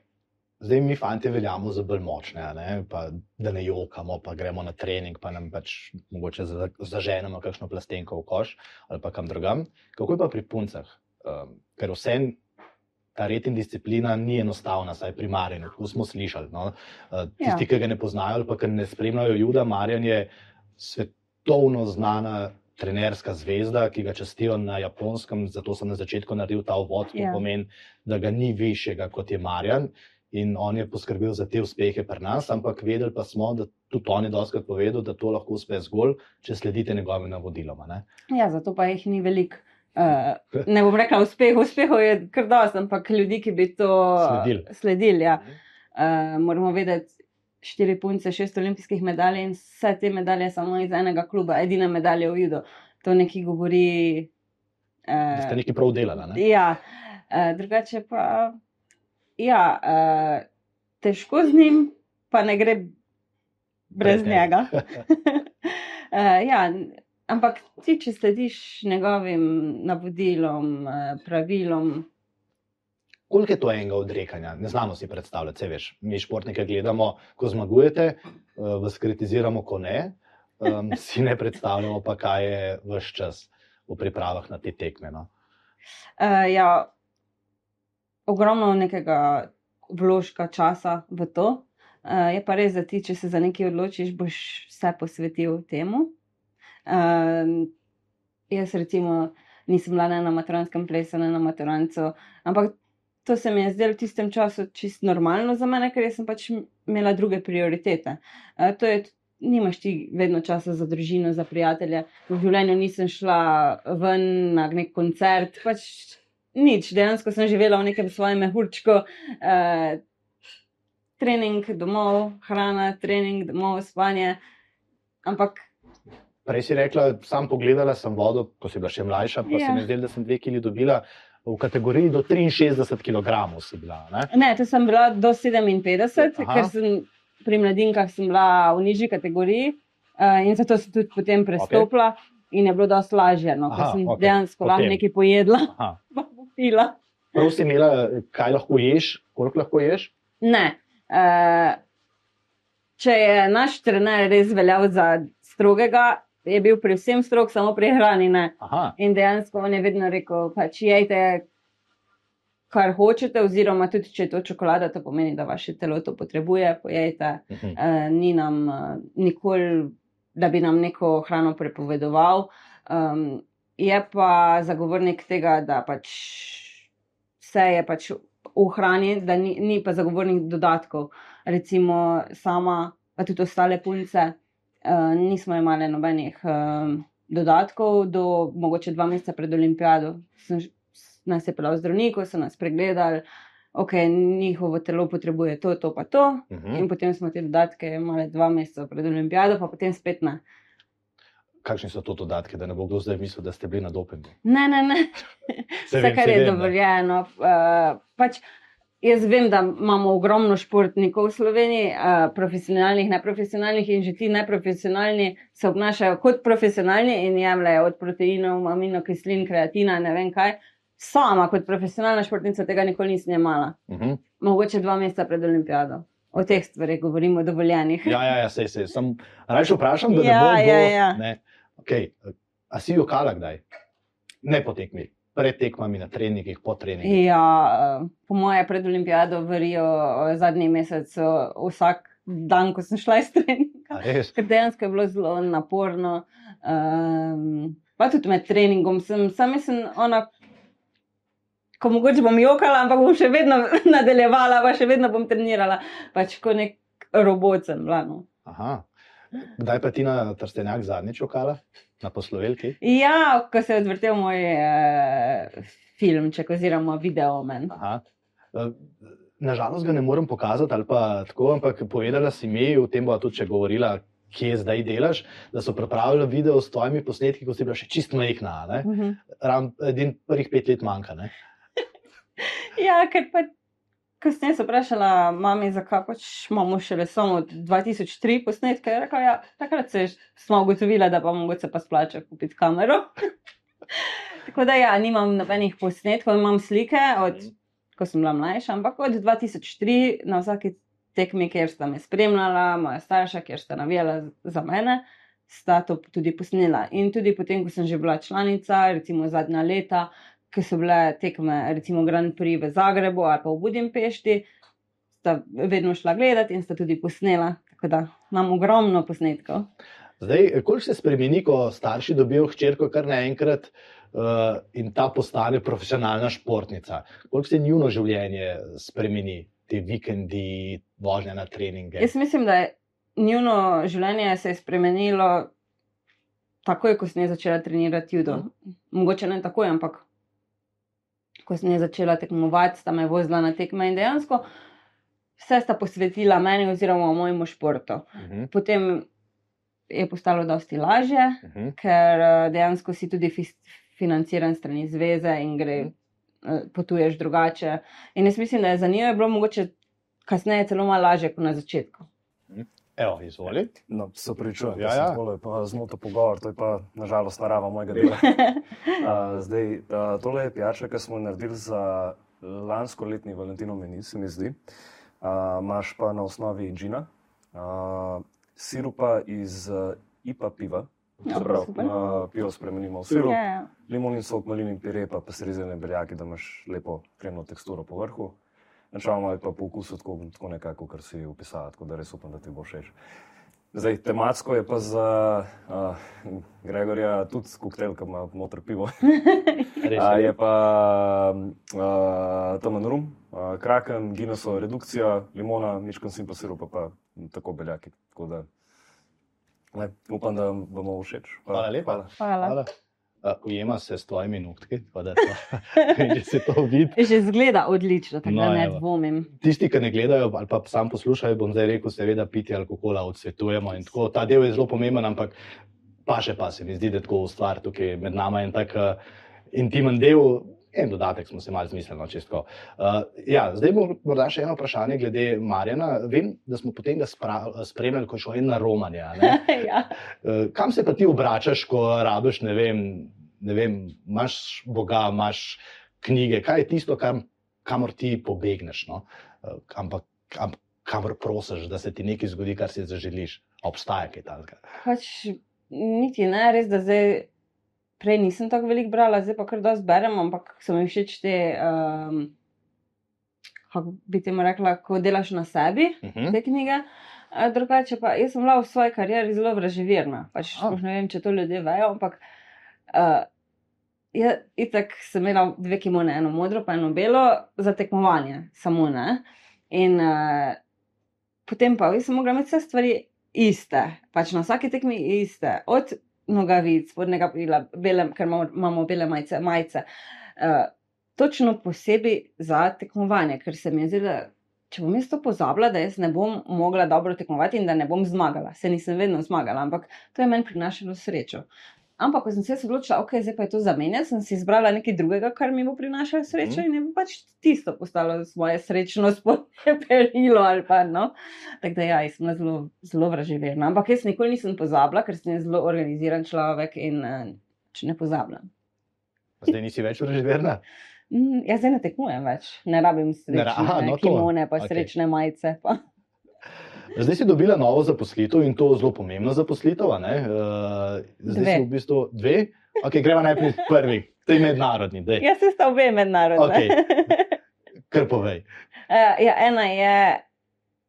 zdaj mi, fanti, veljamo za bolj močne, ne? pa, da ne jokamo, pa gremo na trening, pa nam pač mogoče za- zaženemo kakšno plastenko v koš ali pa kam drugam. Kako je pa pri puncah? Um, ker vse ta red in disciplina ni enostavna, saj pri Marjanu, tako smo slišali. No? Uh, tisti, Ja. ki ga ne poznajo ali pa ki ne spremljajo Juda, Marjan je svetovno znana. Trenerska zvezda, ki ga častijo na japonskem, zato sem na začetku naredil ta uvod, to Ja. pomeni, da ga ni višjega kot je Marjan in on je poskrbel za te uspehe pri nas, ampak vedeli pa smo, da tudi on je doskrat povedal, da to lahko uspe zgolj, če sledite njegovim navodilom. ne. Ja, zato pa jih ni veliko. Uh, ne bom rekla uspeh, uspehov je kar dosti, ampak ljudi, ki bi to Sledili. sledili ja. uh, moramo vedeti, štiri punce, šest olimpijskih medalj in vse te medalje samo iz enega kluba, edina medalja v judo. To nekaj govori. Da ste nekaj prav delali. Ne? ja, uh, drugače pa. Ja, uh, težko z njim, pa ne gre brez Brez njega. uh, ja, ampak ti, če slediš njegovim navodilom, eh, pravilom, Koliko je to enega odrekanja? Ne znamo si predstavljati, vse veš. Mi športnike gledamo, ko zmagujete, eh, vas kritiziramo, ko ne. Um, si ne predstavljamo pa, kaj je vse čas v pripravah na te tekme. No? uh, ja, ogromno nekega vložka časa v to. Uh, je pa res, da ti, če se za nekaj odločiš, boš vse posvetil temu. Uh, jaz, recimo, nisem bila ne na maturanskem plesu, ne na maturancu, ampak to se mi je zdelo v tistem času čist normalno za mene, ker sem pač imela druge prioritete. Uh, to je, nimaš ti vedno časa za družino, za prijatelje. V življenju nisem šla ven na nek koncert, pač nič, dejansko sem živela v nekem svojem mehurčku. Uh, trening domov, hrana, trening domov, spanje. Ampak prej si rekla, sam pogledala sem vodo, ko si bila še mlajša, pa Ja. se mi zdelo, da sem dve kili dobila. V kategoriji do 63 kg si bila. Ne? Ne, to sem bila do 57, Aha. ker sem pri mladinkah sem bila v nižji kategoriji uh, in zato sem tudi potem prestopila in je bilo dosti lažje, no, ker sem okej, dejansko lahko nekaj pojedla, pa popila. Prav si imela, kaj lahko ješ, koliko lahko ješ? Ne. Uh, če je naš trener res veljal za strogega, je bil pri vsem strog, samo pri hrani In dejansko on je vedno rekel, pač jejte, kar hočete, oziroma tudi če je to čokolada, to pomeni, da vaše telo to potrebuje, pojejte. mhm. Uh, ni nam uh, nikoli, da bi nam neko hrano prepovedoval. Um, je pa zagovornik tega, da pač vse je pač v hrani, da ni, ni pa zagovornik dodatkov. Recimo sama, pa tudi ostale punce, uh, nismo imeli nobenih um, dodatkov, do mogoče dva meseca pred olimpijado. Sem, nas je pelal zdravniku, so nas pregledali, ok, njihovo telo potrebuje to, to pa to. Mhm. In potem smo te dodatke imeli dva meseca pred olimpijado, pa potem spet ne. Kakšni so to dodatki, da ne bo kdo zdaj mislil, da ste bili na dopingu? Ne, ne, ne. Vse, kar je dovoljeno. Uh, pač jaz vem, da imamo ogromno športnikov v Sloveniji, uh, profesionalnih, neprofesionalnih in že ti neprofesionalni se obnašajo kot profesionalni in jemljajo od proteinov, aminokislin, kreatina, ne vem kaj. Sama kot profesionalna športnica tega nikoli nisem imela. Mhm. Mogoče dva meseca pred olimpijado. O teh stvarih govorimo, dovoljenih. Ja, ja, ja, sej, sej. Sem raje vprašam, da ne Ja, bo kdo. ja, ja. Ne. Okay. A si jokala kdaj? Ne po tekmi, pred tekmami, na treningih, po treningih. Ja, eh, po moje pred olimpijado verijo zadnji mesec, eh, vsak dan, ko sem šla iz treninga. Ker dejansko je bilo zelo naporno. Um, pa tudi med treningom sem, sam sem ona, ko mogoče bom jokala, ampak bom še vedno nadaljevala, pa še vedno bom trenirala. Pač kot nek robot sem bila. No. Aha. Kdaj pa ti na trstenjak zadnjič jokala? Na poslovelki? Ja, ko se je odvrtel moj uh, filmček oziroma video o meni. Eh, Nažalost ga ne morem pokazati, ali pa tako, ampak povedala si mi, o tem bo tudi če govorila, kje zdaj delaš, da so pripravili video s tvojimi posnetki, ko si bila še čist majhna. Uh -huh. Ram, edin prvih pet let manjka. Ja, ker pa kasneje sem vprašala mami, zakaj pač imamo šele samo od 2003 posnetke. Je Rekla, ja, takrat se smo ugotovila, da pa mogoče pa splača kupiti kamero. Tako da ja, nimam nobenih posnetkov, imam slike od, ko sem bila mlajša, ampak od 2003 na vsaki tekmi, kjer sta me spremljala, moja starša, kjer sta navijala za mene. Sta to tudi posnela. In tudi potem, ko sem že bila članica, recimo zadnja leta, ki so bile tekme, recimo Grand Prix v Zagrebu ali pa v Budimpešti, sta vedno šla gledati in sta tudi posnela. Tako da imam ogromno posnetkov. Zdaj, koliko se spremeni, ko starši dobijo hčerko kar naenkrat uh, in ta postane profesionalna športnica? Koliko se njuno življenje spremeni, ti vikendi, vožnja na treninge? Jaz mislim, da je njuno življenje se je spremenilo takoj, ko sem začela trenirati judo. Mogoče ne takoj, ampak ko sem jaz začela tekmovati, sta me vozila na tekme in dejansko vse sta posvetila meni oziroma mojemu športu. Uh -huh, Potem je postalo dosti lažje, uh -huh. ker eh, dejansko si tudi financiran strani zveze in gre, eh, potuješ drugače. In jaz mislim, da je za njo je bilo mogoče kasneje celo malo lažje kot na začetku. Evo, izvoli. No, se pričujem, Ja, ja, ja. ja. tole je pa zmoto pogovor, to je pa nažalost narava mojega dela. Uh, zdaj, uh, tole je pijača, ki smo jo naredili za lansko letni Valentinov meni, se mi zdi. Uh, Imaš pa na osnovi džina, uh, sirupa iz uh, IPA piva, Ja, pravi, super. uh, pivo spremenimo v sirup, Ja, ja. limonin sok, malinin pire, pa pasteurizirane beljake, da imaš lepo kremno teksturo po vrhu. Načeloma je pa po okusu tako, tako nekako, kar si opisala, tako da res upam, da ti bo všeč. Zdaj, tematsko je pa za uh, Gregorja tudi koktejl, ki ima noter pivo. Res A, je. pa uh, tamen rum, uh, kraken, Guinnessova redukcija, limona, ničkan sim pa sirup, pa, pa tako beljaki. Tako da, ne, upam, da vam bomo všeč. Hvala lepa. Hvala. Hvala. Hvala. Uh, ujema se s tvojimi nohtki, pa da to, se to vidi. Že zgleda odlično, tako No, da ne evo. dvomim. Tisti, ki ne gledajo ali pa sam poslušajo, bom zdaj rekel, seveda pitje alkohola odsvetujemo in tako. Ta del je zelo pomemben, ampak pa še pa se mi zdi, da je tako stvar tukaj med nami in tako uh, intimen del. En dodatek smo se malo zmislili, no, čestko. Uh, ja, zdaj bo morda še eno vprašanje glede Marjana. Vem, da smo potem ga spremljali, ko je šel en na romanje. ja. uh, kam se pa ti obračaš, ko rabiš, ne vem, ne vem, imaš Boga, imaš knjige, kaj je tisto, kam, kamor ti pobegneš, no? uh, ampak kam, kamor prosiš, da se ti nekaj zgodi, kar si zaželiš. Obstaja kaj takega. Pač, niti ne, res da zdaj prej nisem tako veliko brala, zdaj pa kar dosti berem, ampak so mi všeč te, um, kako bi ti rekla, ko delaš na sebi, uh Mhm. -huh. te knjige. Uh, drugače pa jaz sem bila v svoji karieri zelo vraževirna. Pač, oh. Ne vem, če to ljudje vejo, ampak uh, ja, itak sem imela dve kimone, eno modro, pa eno belo za tekmovanje, samo ne. In uh, potem pa jaz sem mogla imeti vse stvari iste, pač na vsaki tekmi iste. Od nogavic, spodnega pila, bele, ker imamo, imamo bele majice, majice. Uh, točno posebej za tekmovanje, ker se mi je zdelo, če bom jaz to pozabila, da jaz ne bom mogla dobro tekmovati in da ne bom zmagala. Se nisem vedno zmagala, ampak to je meni prinašalo srečo. Ampak, ko sem se odločila, ok, zdaj pa je to za mene, sem si izbrala nekaj drugega, kar mi bo prinašalo srečo Mhm. in je pač tisto postalo moje srečno ali pa no. Tako da ja, sem zelo, zelo vraževerna. Ampak jaz nikoli nisem pozabila, ker sem zelo organiziran človek in uh, če ne pozabljam. Zdaj nisi več vrežverna. Mm, jaz zdaj ne tekmujem več, ne rabim Ne srečne aha, no to. kimone, pa Okej. srečne majice. Pa. Zdaj si dobila novo zaposlitev in to zelo pomembno zaposlitev. Uh, zdaj Dve. si v bistvu dve. Okay, greva najprej prvi, to je mednarodni. Dej. Jaz se sta obe mednarodne. Okej. Kar povej. uh, ja, ena je,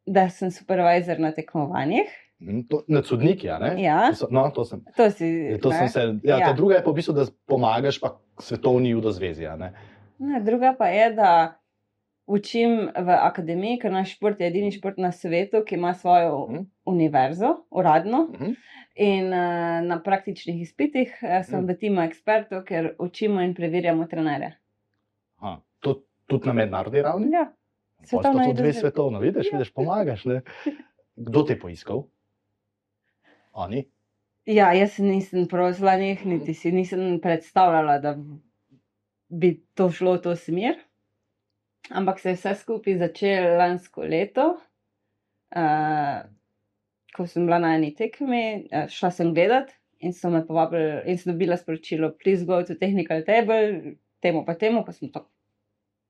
da sem supervisor na tekmovanjih. Mhm, to- Nad sodniki, a ne? Ja, To No, to sem. to si. To ne. sem se, ja, Ja. Druga je pa v bistvu, da pomagaš pa svetovni judo zvezi. a ne? Ne, druga pa je, da učim v akademiji, ker naš šport je edini šport na svetu, ki ima svojo Mhm. univerzo, uradno. Mhm. In uh, na praktičnih izpitih uh, sem Mhm. v timu ekspertov, ker učimo in preverjamo trenere. Aha, To tudi na mednarodni ravni? Ja, svetovna to judo dve svetovno, vidiš, Ja. vidiš, pomagaš. Ne? Kdo te je poiskal? Oni? ja, jaz se nisem prosila njih, niti si nisem predstavljala, da bi to šlo v to smer. Ampak se je vse skupaj začelo lansko leto, uh, ko sem bila na eni tekmi, uh, šla sem gledat in so me povabili, in sem dobila sporočilo, please go to technical table, temu pa temu, pa sem to,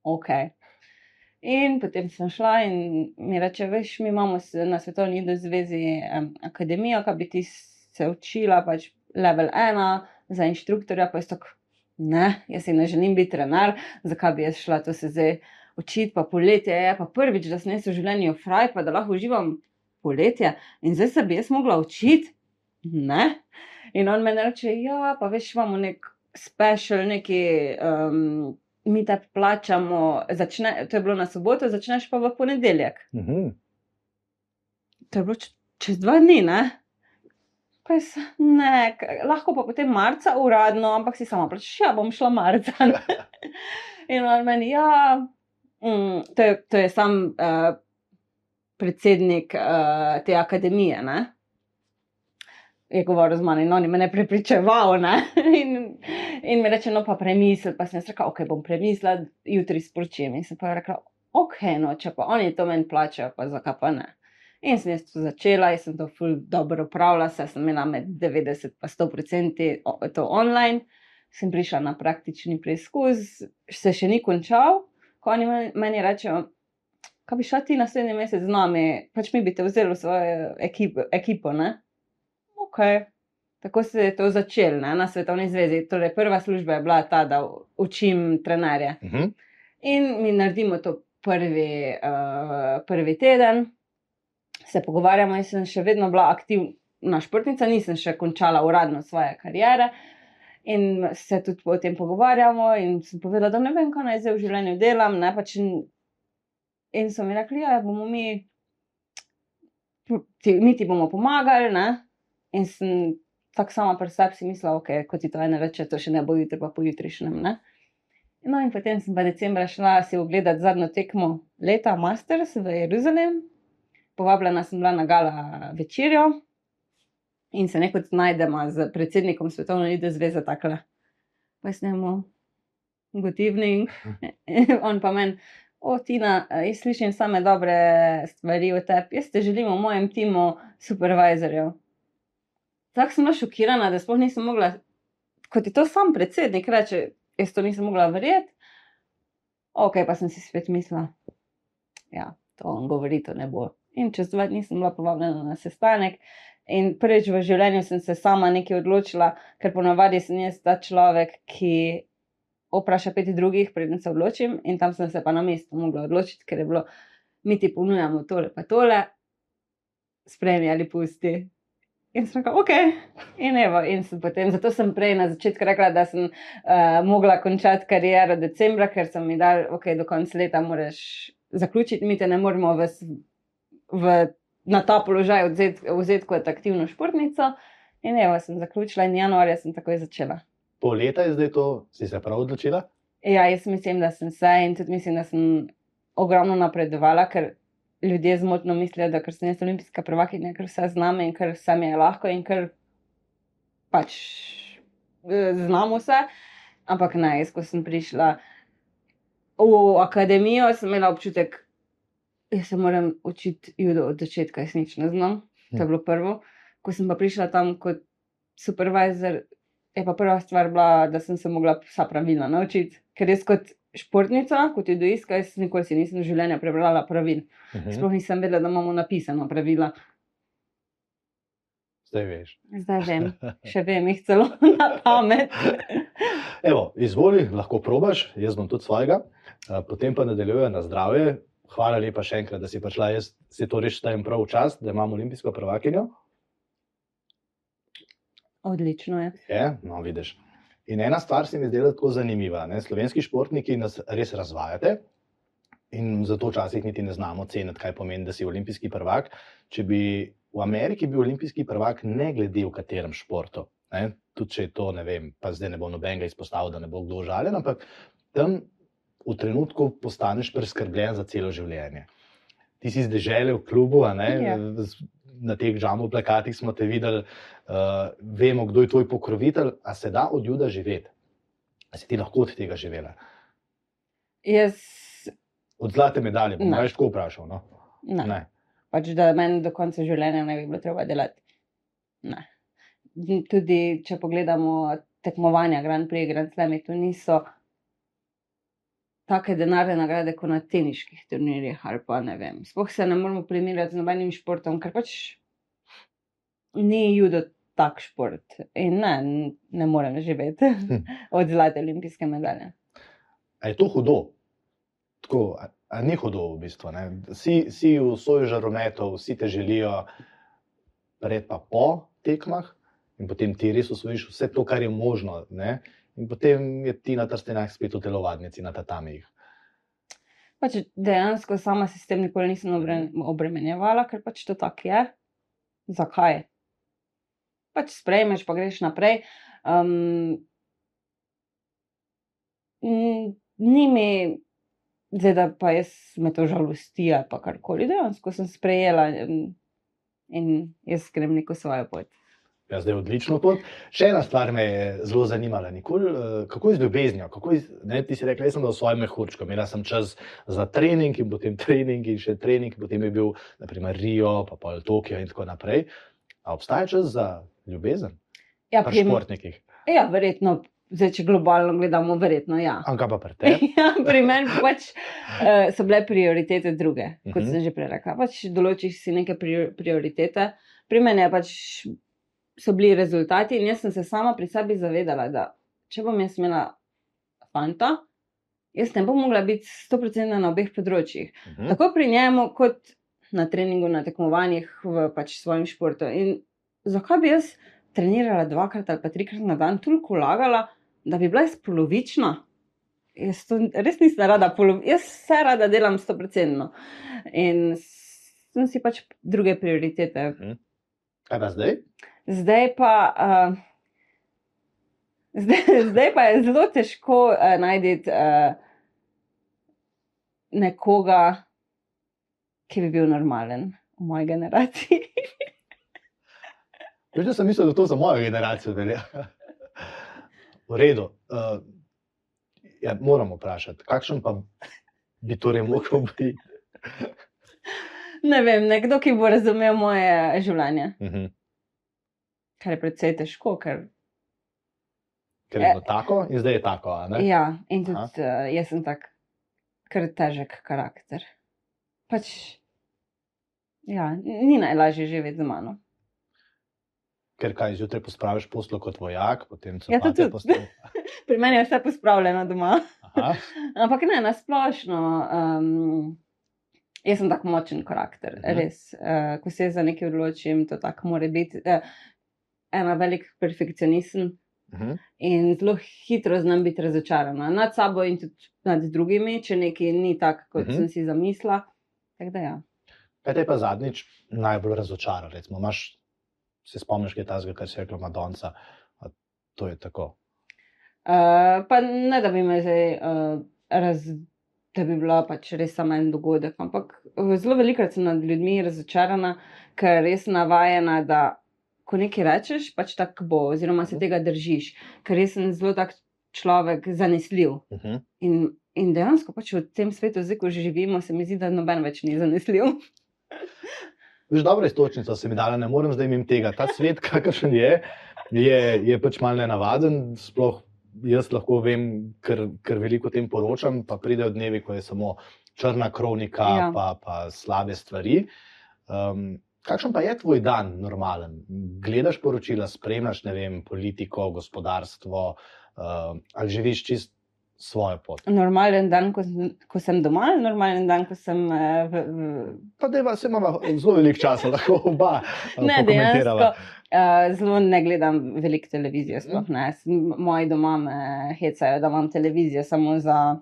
ok. In potem sem šla in mi reče, veš, mi imamo na Svetovni zvezi um, akademijo, ki bi ti se učila, pač level ena za inštruktorja, pa jaz tako, ne, jaz si ne želim biti trener, zakaj bi jaz šla to se zdaj učiti, pa poletje je pa prvič, da sem jaz v življenju fraj, pa da lahko uživam poletje in zdaj se bi jaz mogla učiti, ne. In on meni reče, ja, pa veš, imamo nek special, neki. Um, Mi te plačamo, začne, to je bilo na soboto, začneš pa v ponedeljek. Mhm. To je bilo čez dva dni, ne? Jaz, ne, lahko pa potem marca uradno, ampak si sama plačeš, ja, bom šla marca. In on meni, ja, mm, to, je, to je sam uh, predsednik uh, te akademije, ne? Je govoril z mano in on je me prepričeval, ne? In, in mi reče, no pa premisli, pa sem jaz rekla, ok, bom premislila, jutri sporočim. In sem pa rekla, ok, no, če pa oni to meni plačajo, pa zakaj pa ne. In sem jaz to začela, jaz sem to ful dobro upravljala, saj sem imela med 90 in 100 odstotki to online. Sem prišla na praktični preizkus, se še ni končal, ko oni meni- rečejo, kaj bi šla ti naslednji mesec z nami, pač mi bi te vzeli v svojo ekipo, ekipo ne? Ok. Tako se je to začelo na Svetovni zvezi. Torej, prva služba je bila ta, da učim trenerje. Mhm. In mi naredimo to prvi, uh, prvi teden, se pogovarjamo. Jaz sem še vedno bila aktivna športnica, nisem še končala uradno svoje kariere. In se tudi o tem pogovarjamo, in sem povedala, da ne vem, kaj naj zdaj v življenju delam. Ne, pač in, in so mi rekli, da ja, bomo mi, ti, mi ti bomo pomagali. Ne? In sem tako sama pri sebi si mislila, okay, kot ti to ena reče, to še ne bo jutri, pa pojutrišnjem. ne. No, in potem sem pa decembra šla si ogledati zadnjo tekmo leta Masters v Jeruzalem. Povabljena sem bila na gala večerjo. In se nekaj najdemo z predsednikom Svetovne lide zveze takle. Pa jaz njemu, good evening, on pa meni. O, Tina, jaz slišim same dobre stvari o tebi, jaz te želim v mojem timu supervizorjev. Tako sem bila šokirana, da sploh nisem mogla, kot je to sam predsednik, reče, jaz to nisem mogla verjeti. Ok, pa sem si spet mislila, ja, to on govori, to ne bo. In čez dva dni sem bila povabljena na sestanek. In prvič v življenju sem se sama nekaj odločila, ker ponavadi sem jaz ta človek, ki vpraša pet drugih, preden se odločim, in tam sem se pa na mestu mogla odločiti, ker je bilo, mi ti ponujamo tole, pa tole, sprejmi ali pusti. In sem rekla, ok, in evo, in sem potem, zato sem prej na začetku rekla, da sem uh, mogla končati kariero decembra, ker sem mi dal, ok, do konca leta moraš zaključiti, mi te ne moremo v, v, na ta položaj vzeti, kot aktivno športnico. In evo, sem zaključila in januarja sem takoj začela. Pol leta je zdaj to, si se prav odločila? Ja, jaz mislim, da sem se in tudi mislim, da sem ogromno napredovala, ker ljudje zmotno mislijo, da ker sem jaz olimpijska prvakinja, ker vse znam in ker vse mi je lahko in ker pač eh, znamo vse. Ampak ne, jaz, ko sem prišla v akademijo, sem imela občutek, da se moram učiti judo od začetka, jaz nič ne znam. To je bilo prvo. Ko sem pa prišla tam kot supervisor, je pa prva stvar bila, da sem se mogla vsa pravila naučiti. Ker jaz kot športnica, kot judoistka, jaz nikoli si nisem v življenju prebrala pravil. Uh -huh. Sploh nisem vedela, da imamo napisano pravila. Zdaj veš. Zdaj vem, še vem jih celo na pamet. Evo, izvoli, lahko probaš, jaz bom tudi svojega, a, potem pa nadaljujem na zdravje. Hvala lepa še enkrat, da si prišla. Jaz si to res štejem prav v čas, da imam olimpijsko prvakinjo. Odlično je. Je, no, vidiš. In ena stvar se mi zdela tako zanimiva. Ne? Slovenski športniki nas res razvajate in zato včasih niti ne znamo ceniti, kaj pomeni, da si olimpijski prvak. Če bi v Ameriki bil olimpijski prvak, ne glede v katerem športu, ne? tudi če je to, ne vem, pa zdaj ne bo nobenega izpostavil, da ne bo kdo žaljen, ampak tam v trenutku postaneš preskrbljen za celo življenje. Ti si zdaj želel v klubu? Ja. na teh žamov plakatih smo te videli, uh, vemo, kdo je tvoj pokrovitelj, a se da od juda živeti. A si ti lahko od tega živela? Jaz Od zlate medalje, bom več tako vprašal. No? ne. Ne. Pač, da meni do konca življenja ne bi bilo treba delati. Ne. Tudi če pogledamo tekmovanja, Grand Prix, Grand Slam, to niso take denarne nagrade kot na teniških turnirjih ali pa ne vem. Sploh se ne moremo primerjati z nobenim športom, ker pač ni judo tak šport in ne, ne morem živeti od zlate olimpijske medalje. A je to hudo? Tako, a, a ni hudo v bistvu. ne? Si, si v soju žarometov, vsi te želijo, pred pa po tekmah, in potem ti res usvojiš vse to, kar je možno. Ne? In potem je ti na trstenjah spet v telovadnici, na tatamijih. Pač dejansko sama se s tem nikoli nisem obre- obremenjevala, ker pač to tako je. Zakaj? Pač sprejmeš, pa greš naprej. Um, ni mi, zdaj da pa jaz me to žalosti ali pa karkoli, dejansko sem sprejela in, in jaz grem neko svojo pot. Ja, zdaj odlično pot. Še ena stvar me je zelo zanimala. Nikoli, eh, kako je z ljubeznijo? Kako je, ne, ti si rekel, jaz sem dal svoje mehurčko, imela sem čas za trening in potem trening in še trening, potem je bil naprimer Rio, pa pa Tokio in tako naprej. A obstaja čas za ljubezen Ja, pri športnikih? ja verjetno, zdaj če globalno gledamo, verjetno ja. Ampak pa pri tebi? Ja, pri meni pač, uh, so bile prioritete druge, kot Mhm. sem že prej rekla. Pač določiš si neke prior- prioritete, pri meni je pač so bili rezultati in jaz sem se sama pri sebi zavedala, da če bom jaz imela fanta, jaz ne bom mogla biti 100% na obeh področjih. Mhm. Tako pri njemu, kot na treningu, na tekmovanjih v pač svojem športu. In zakaj bi jaz trenirala dvakrat ali pa trikrat na dan, toliko vlagala, da bi bila jaz polovična? Jaz to res nisem rada, polo, jaz vse rada delam 100%. In sem si pač druge prioritete. Kaj pa zdaj? Zdaj pa. Uh, Zdaj, zdaj pa je zelo težko uh, najti uh, nekoga, ki bi bil normalen v moji generaciji. Že sem mislil, da to za mojo generacijo velja. V redu. Uh, ja, moramo vprašati, kakšen pa bi torej lahko bil? Ne vem, nekdo, ki bo razumel moje življenje. Uh -huh. Kar je precej težko, ker Ker je bilo tako in zdaj je tako. Ja, in tudi Aha. uh, jaz sem tak, kar težek karakter. Pač, ja, ni najlažje živeti z mano. Ker kaj zjutraj pospraviš poslo kot vojak, potem se Ja, to tudi. postavi. Pri meni je vse pospravljeno doma. Aha, Ampak ne, nasplošno. Um, jaz sem tako močen karakter, Mhm. res. Uh, ko se za nekaj odločim, to tako mora biti. Uh, ena velik perfekcionizem mhm. in zelo hitro znam biti razočarana nad sabo in tudi nad drugimi, če nekaj ni tako, kot Mhm. sem si zamislila. Tako da ja. Kaj te je pa zadnjič najbolj razočaralo? Imaš, se spomniš, kaj je ta zgolj, kar si rekla, Madonca. To je tako. Uh, pa ne, da bi me zdaj, uh, raz, da bi bila pač res samo en dogodek, ampak uh, zelo velikokrat sem nad ljudmi razočarana, ker res navajena, da ko nekaj rečeš, pač tako bo, oziroma se tega držiš, ker res sem zelo tak človek zanesljiv. Uh -huh. In, in dejansko pač v tem svetu, zdaj ko že živimo, se mi zdi, da noben več ni zanesljiv. Veš, dobra istočnica se mi dala, ne morem zdaj mimo tega. Ta svet, kakršen je, je, je pač mal nenavaden. Sploh jaz lahko vem, ker, ker veliko o tem poročam, pa pridejo dnevi, ko je samo črna kronika. Ja. pa, pa slabe stvari. Um, kakšen pa je tvoj dan normalen? Gledaš poročila, spremljaš vem, politiko, gospodarstvo, uh, ali živiš čist svojo pot? Normalen dan, ko, sem- ko sem doma, ali normalen dan, ko sem uh, v, v, Pa da se imamo zelo veliko časa, lahko oba uh, Ne, dejansko. Uh, zelo ne gledam veliko televizije, sploh ne. Moji doma me hecajo, da imam televizijo samo za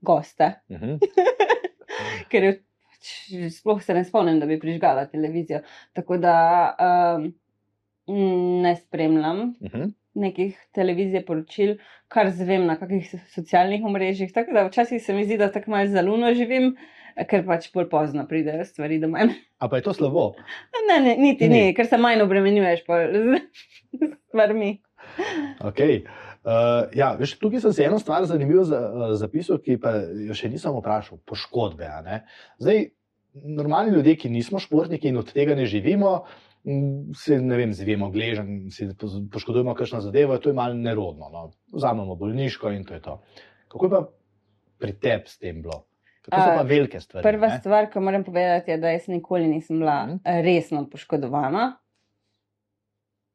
goste, Uh -huh. ker je, sploh se ne spomnim, da bi prižgala televizijo. Tako da um, ne spremljam Uh -huh. nekih televizij, poročil, kar zvem na kakih socialnih omrežjih. Tako da včasih se mi zdi, da tako malce zaluno živim, ker pač bolj pozno pridejo stvari do mene. A pa je to slabo? Ne, ne, niti Ni. ni, ker se manj obremenjuješ z stvarmi. Okay. Uh, ja, veš, tukaj sem si eno stvar zanimivo za, uh, zapisal, ki pa jo še nisem vprašal. Poškodbe. a ne. Zdaj, normalni ljudje, ki nismo športniki in od tega ne živimo, se ne vem, zvijemo gležen, si poz- poškodujemo kakšno zadevo, to je malo nerodno. No. Vzamemo bolniško in to je to. Kako je pa pri tebi s tem bilo? To so pa velike stvari. Prva ne? stvar, ki moram povedati, je, da jaz nikoli nisem bila Mhm. resno poškodovana.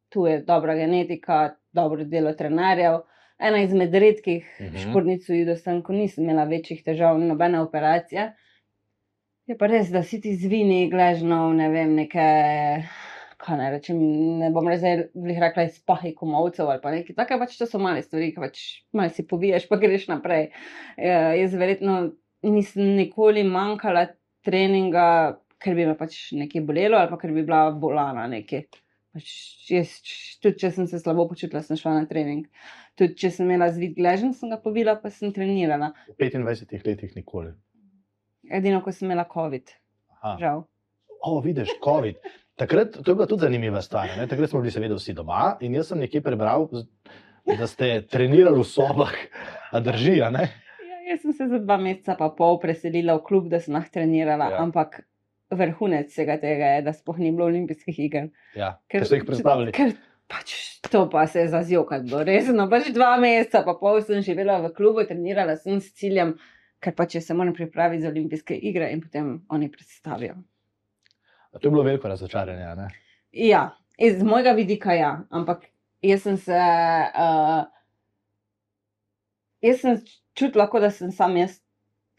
Tu je dobra genetika, dobro delo trenerjev. Ena izmed redkih Mhm. športnic v judo sem, ko nisem imela večjih težav, nobene operacije. Je pa res, da si ti zvini, gležnov, ne vem, neke, kaj ne rečem, ne bom glih rekla iz pahi komovcev ali pa nekaj takega, pač to so male stvari, ki pač malo si poviješ, pa greš naprej. Ja, jaz verjetno nisem nikoli manjkala treninga, ker bi me pač nekaj bolelo ali pa ker bi bila bolana nekaj. Pač jaz, tudi če sem se slabo počutila, sem šla na trening. Tudi če sem imela zvid gležen, sem ga povila, pa sem trenirala. V 25 letih nikoli. Edino, ko sem imela COVID, Aha. žal. O, vidiš, COVID. Takrat, to je bila tudi zanimiva stvar. Ne? Takrat smo bili seveda vsi doma in jaz sem nekje prebral, da ste trenirali v sobah, a drži, a ne? Ja, jaz sem se za dva meseca pa pol preselila v klub, da sem lahko trenirala, ja. ampak vrhunec vsega tega je, da sploh ni bilo olimpijskih iger. Ja, ker so jih predstavili. Ker pač to pa se je zazjokati, bilo resno. Pač dva meseca pa pol sem živela v klubu, trenirala sem s ciljem, ker pač se moram pripraviti za olimpijske igre in potem oni predstavijo. A To je bilo veliko razočaranje. ne? Ja, iz mojega vidika ja, ampak jaz sem se. Uh, jaz sem čutila, kot da sem sam jaz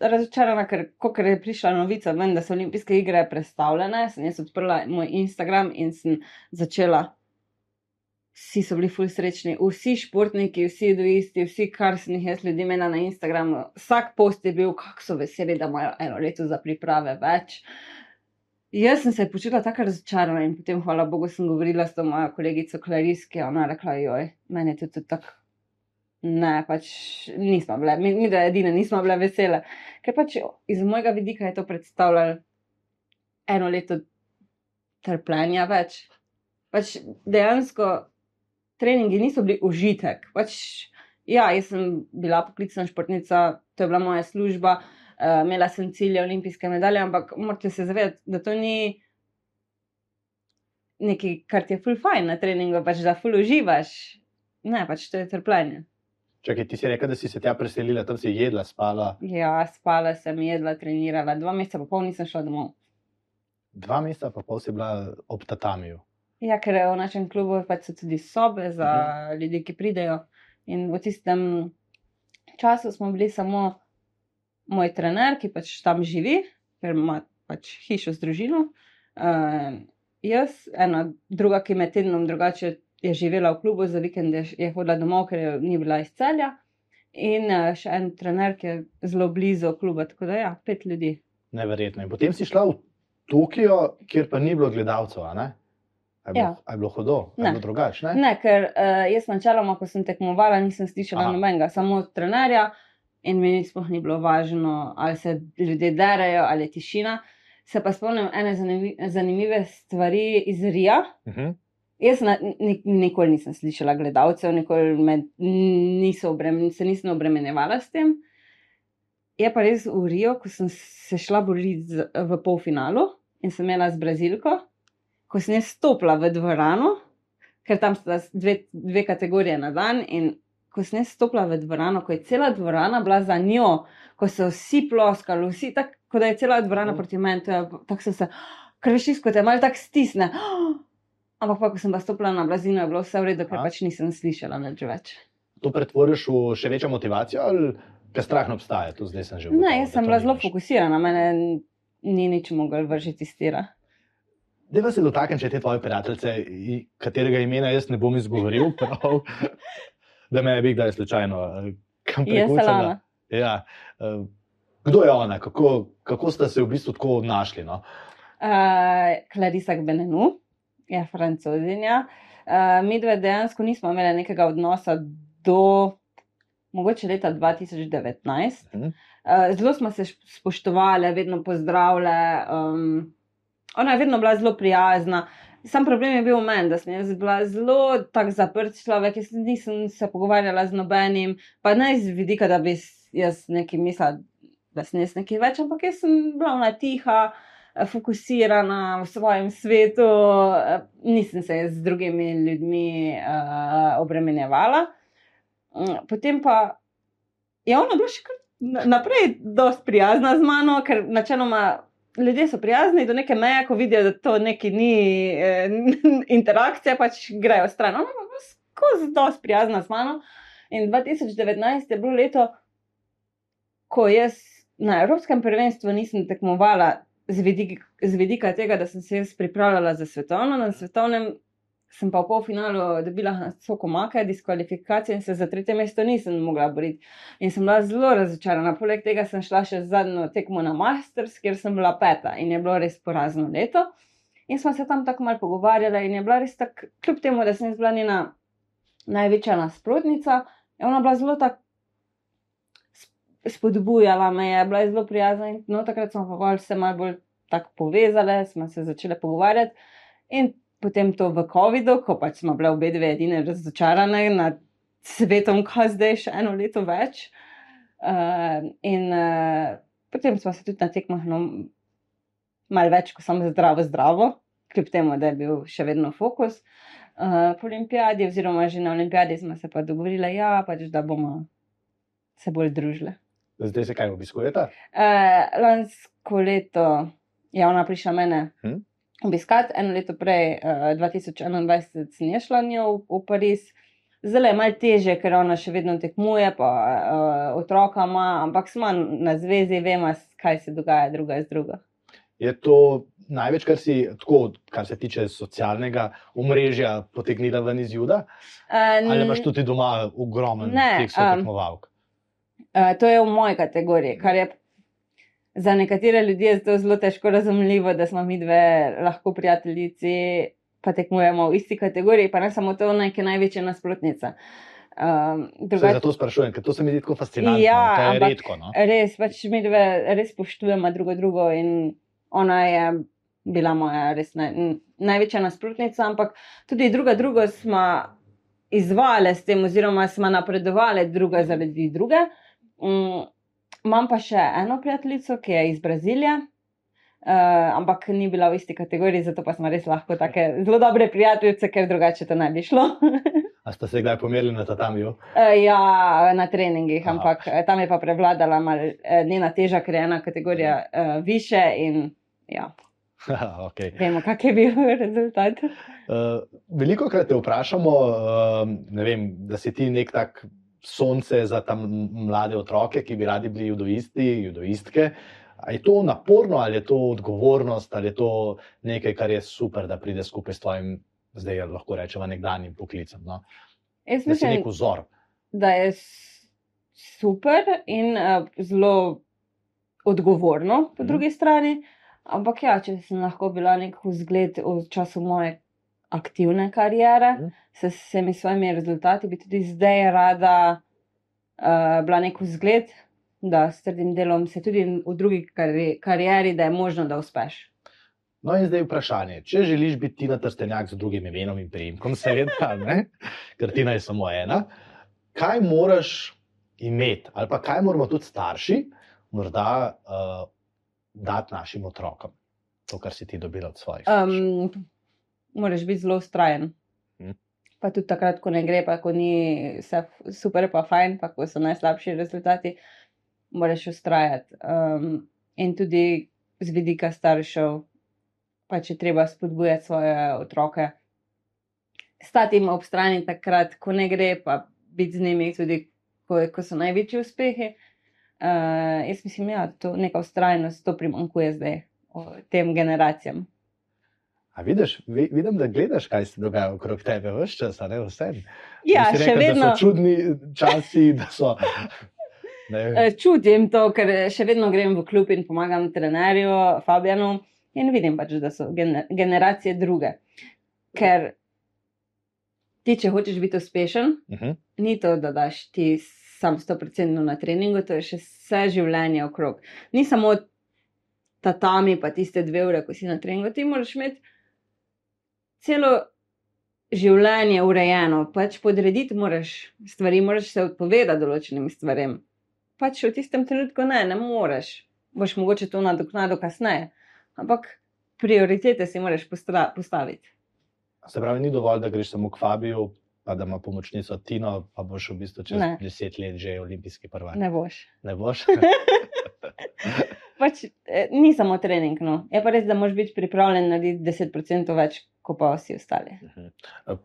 razočarana, ker ko je prišla novica, ven, da so olimpijske igre predstavljene, sem jaz odprla moj Instagram in sem začela. Vsi so bili ful srečni, vsi športniki, vsi duisti, vsi, kar sem jih jaz ljudi imela na Instagramu. Vsak post je bil, kako so veseli, da imajo eno leto za priprave več. Jaz sem se počutila tako razočarana in potem, hvala Bogu, sem govorila s to mojo kolegico Klariski, ona je rekla, joj, meni je tudi tako. Ne, pač nismo bile, mi, mi da edine nismo bile vesele. Ker pač iz mojega vidika je to predstavljalo eno leto trpljenja več. pač dejansko treningi niso bili užitek. Pač, ja, jaz sem bila poklicna športnica, to je bila moja služba, uh, imela sem cilje olimpijske medalje, ampak morate se zavedati, da to ni nekaj, kar ti je full fajn na treningu, pač da full uživaš. Ne, pač to je trpljenje. Čakaj, ti si rekel, da si se tja preselila, tam si jedla, spala. Ja, spala sem, jedla, trenirala, dva meseca pa pol nisem šla domov. Dva meseca pa pol si bila ob tatamiju. Ja, ker v našem klubu pač so tudi sobe za uh -huh. ljudi, ki pridejo. In v tistem času smo bili samo moj trener, ki pač tam živi, ker ima pač hišo z družino. Uh, jaz, ena druga, ki med tednom drugače je živela v klubu, za vikend je, je hodila domov, ker je ni bila iz celja. In uh, še en trener, ki je zelo blizu kluba, tako da ja, pet ljudi. Neverjetno. In potem si šla v Tokio, kjer pa ni bilo gledalcev. Je bilo, Ja. je bilo hudo, je Ne. bilo drugače. Ne, ker uh, jaz načeloma, ko sem tekmovala, nisem slišala Aha. nobenega, samo trenerja in mi sploh ni bilo važno, ali se ljudje derajo ali je tišina. Se pa spomnim ene zanimive, zanimive stvari iz Rija. Uh -huh. Jaz na, ni, nikoli nisem slišala gledalcev, nikoli me niso obremen, se nisem obremenjevala s tem. Je pa res v Rio, ko sem se šla boriti v polfinalu in sem imela z Brazilko, ko sem jaz stopila v dvorano, ker tam sta dve, dve kategorije na dan. In ko sem jaz stopila v dvorano, ko je cela dvorana bila za njo, ko so vsi ploskali, vsi tako, da je cela dvorana Mm. proti meni, je- tako so se, kršiš, kot te malo tako stisne. Ampak pa, ko sem pa stopila na blazino, je bilo vse v redu, ker pač nisem slišala nič več. To pretvoriš v še večjo motivacijo ali te strah ne obstaja? To zdaj sem že Ne, ugotovil, jaz da sem bila zelo fokusirana, mene ni nič mogel vržiti iz tira. Deva se dotaknem še te tvoje prijateljice, katerega imena jaz ne bom izgovoril, prav, da me ne bi kdaj slučajno eh, kam Je prekucala. Ja. eh, Kdo je ona, kako, kako ste se v bistvu tako našli? No? Uh, Clarisa Benenu je francozinja. Uh, mi dve dejansko nismo imeli nekega odnosa do mogoče leta 2019. Mhm. Uh, zelo smo se spoštovali, vedno pozdravljali. Um, ona je vedno bila zelo prijazna. Sam problem je bil v meni, da sem jaz bila zelo tak zaprt človek, jaz nisem se pogovarjala z nobenim, pa ne iz vidika, da bi jaz nekaj mislila, da sem jaz nekaj več, ampak jaz sem bila ona tiha, eh, fokusirana v svojem svetu, eh, nisem se z drugimi ljudmi uh, obremenjevala. Mm, Potem pa je ona bila še kar na- naprej dosti prijazna z mano, ker načeloma ljudje so prijazni do neke meje, ko vidijo, da to neki ni eh, interakcija, pač grejo stran. Ona pa je skozi dosti prijazna z mano. In 2019 je bilo leto, ko jaz na Evropskem prvenstvu nisem tekmovala z vidika, z vidika tega, da sem se jaz pripravljala za svetovno, na svetovnem sem pa v polfinalu dobila soko make, diskvalifikacije in se za tretje mesto nisem mogla boriti. In sem bila zelo razočarana. Poleg tega sem šla še zadnjo tekmo na Masters, kjer sem bila peta in je bilo res porazno leto. In smo se tam tako malo pogovarjali, in je bila res tako, kljub temu, da sem bila njena največja nasprotnica, je ona bila zelo tako spodbujala me, je bila je zelo prijazna. In no, takrat smo pa se malo bolj tako povezali, smo se začeli pogovarjati. In potem to v COVID-u, ko pač smo bile obe dve edine razočarane nad svetom, kaj zdaj še eno leto več. Uh, in uh, potem smo se tudi na tekmah no, malo več, kot samo zdravo, zdravo, kljub temu, da je bil še vedno fokus. Uh, po olimpijadi, oziroma že na olimpijadi, smo se pa dogovorili, ja, pač, da bomo se bolj družili. Zdaj se kaj obiskujete? Uh, lansko leto je ona prišla mene Hm? obiskati, eno leto prej, uh, 2021, sem jaz šla njo v, v Pariz. Zelo je malo teže, ker ona še vedno tekmuje, pa uh, otroka ima, ampak smo na zvezi, vemo, kaj se dogaja druga z drugo. Je to največ, kar si, tako, kar se tiče socialnega omrežja, potegnila ven iz Juda? Uh, Ali imaš tudi doma ogromen Ne, teh um, sotekmovalk? Uh, to je v moji kategoriji, kar je za nekatere ljudi je to zelo težko razumljivo, da smo mi dve lahko prijateljici, pa tekmujemo v isti kategoriji, pa ne samo to, je največja nasprotnica. Um, drugače, zato sprašujem, ker to se mi zdi tako fascinantno. Ja, to je ampak- redko. No? res, pač mi dve res spoštujemo drugo drugo in ona je bila moja res naj, največja nasprotnica, ampak tudi druga, druga smo izvale s tem, oziroma smo napredovali druga zaradi druge. Um, imam pa še eno prijateljico, ki je iz Brazilije. Uh, ampak ni bila v isti kategoriji, zato pa smo res lahko tako zelo dobre prijateljice, ker drugače to ne bi šlo. A ste se kdaj pomerili na tatamiju? Uh, ja, na treningih, Aha. ampak tam je pa prevladala mal, njena teža, ker je ena kategorija uh, više in ja. okay. Vemo, kak je bil rezultat. Uh, veliko krat te vprašamo, uh, vem, da si ti nek tak sonce za tam mlade otroke, ki bi radi bili judoisti, judoistke. Je to naporno ali je to odgovornost ali je to nekaj, kar je super, da pride skupaj s tvojim, zdaj lahko rečemo, nekdanjim poklicem? No? Jaz mislim, da je nek vzor. Da je super in uh, zelo odgovorno, po mm. drugi strani. Ampak ja, če sem lahko bila nek vzgled v času moje aktivne kariere, mm. s vsemi svojimi rezultati, bi tudi zdaj rada uh, bila nek vzgled, da s trdim delom se tudi v drugi kari karieri, da je možno, da uspeš. No, in zdaj vprašanje. Če želiš biti na trstenjak z drugim imenom in priimkom, seveda, ker ti naj samo ena, kaj moraš imeti, ali pa kaj moramo tudi starši, morda uh, dati našim otrokom, to, kar si ti dobil od svojih. Um, moraš biti zelo ustrajen. Hm. Pa tudi takrat, ko ne gre, pa ko ni vse super, pa fajn, pa ko so najslabši rezultati, moraš ustrajati. Um, in tudi z vidika staršev, pa če treba spodbujati svoje otroke, stati jim ob strani takrat, ko ne gre, pa biti z njimi tudi, ko, ko so največji uspehi. Uh, jaz mislim, da ja, to neka ustrajnost, to primankuje zdaj tem generacijam. A vidiš, vidim, da gledaš, kaj se dogaja okrog tebe, vse čas, ne vse. Ja, še rekel, vedno. So čudni časi, da so. Eh, čutim to, ker še vedno grem v klub in pomagam trenerju Fabianu in vidim pač, da so generacije druge. Ker ti, če hočeš biti uspešen, uh mhm. -huh. ni to, da daš ti sam 100% na treningu, to je še vse življenje okrog. Ni samo tatami, pa tiste dve ure, ko si na treningu, ti moraš imeti celo življenje urejeno, pač podrediti moraš stvari, moraš se odpovedati določenim stvarem. Pač v tistem trenutku ne, ne moreš, boš mogoče to nadoknadil kasneje, ampak prioritete si moraš postaviti. Se pravi, ni dovolj, da greš samo k Fabiju, pa da ima pomočnico Tino, pa boš v bistvu čez ne. deset let že olimpijski prvak. Ne boš. Ne boš. pač, eh, ni samo trening. No. Je pa res, da moraš biti pripravljen narediti 10% več, kot pa vsi ostali. Mhm.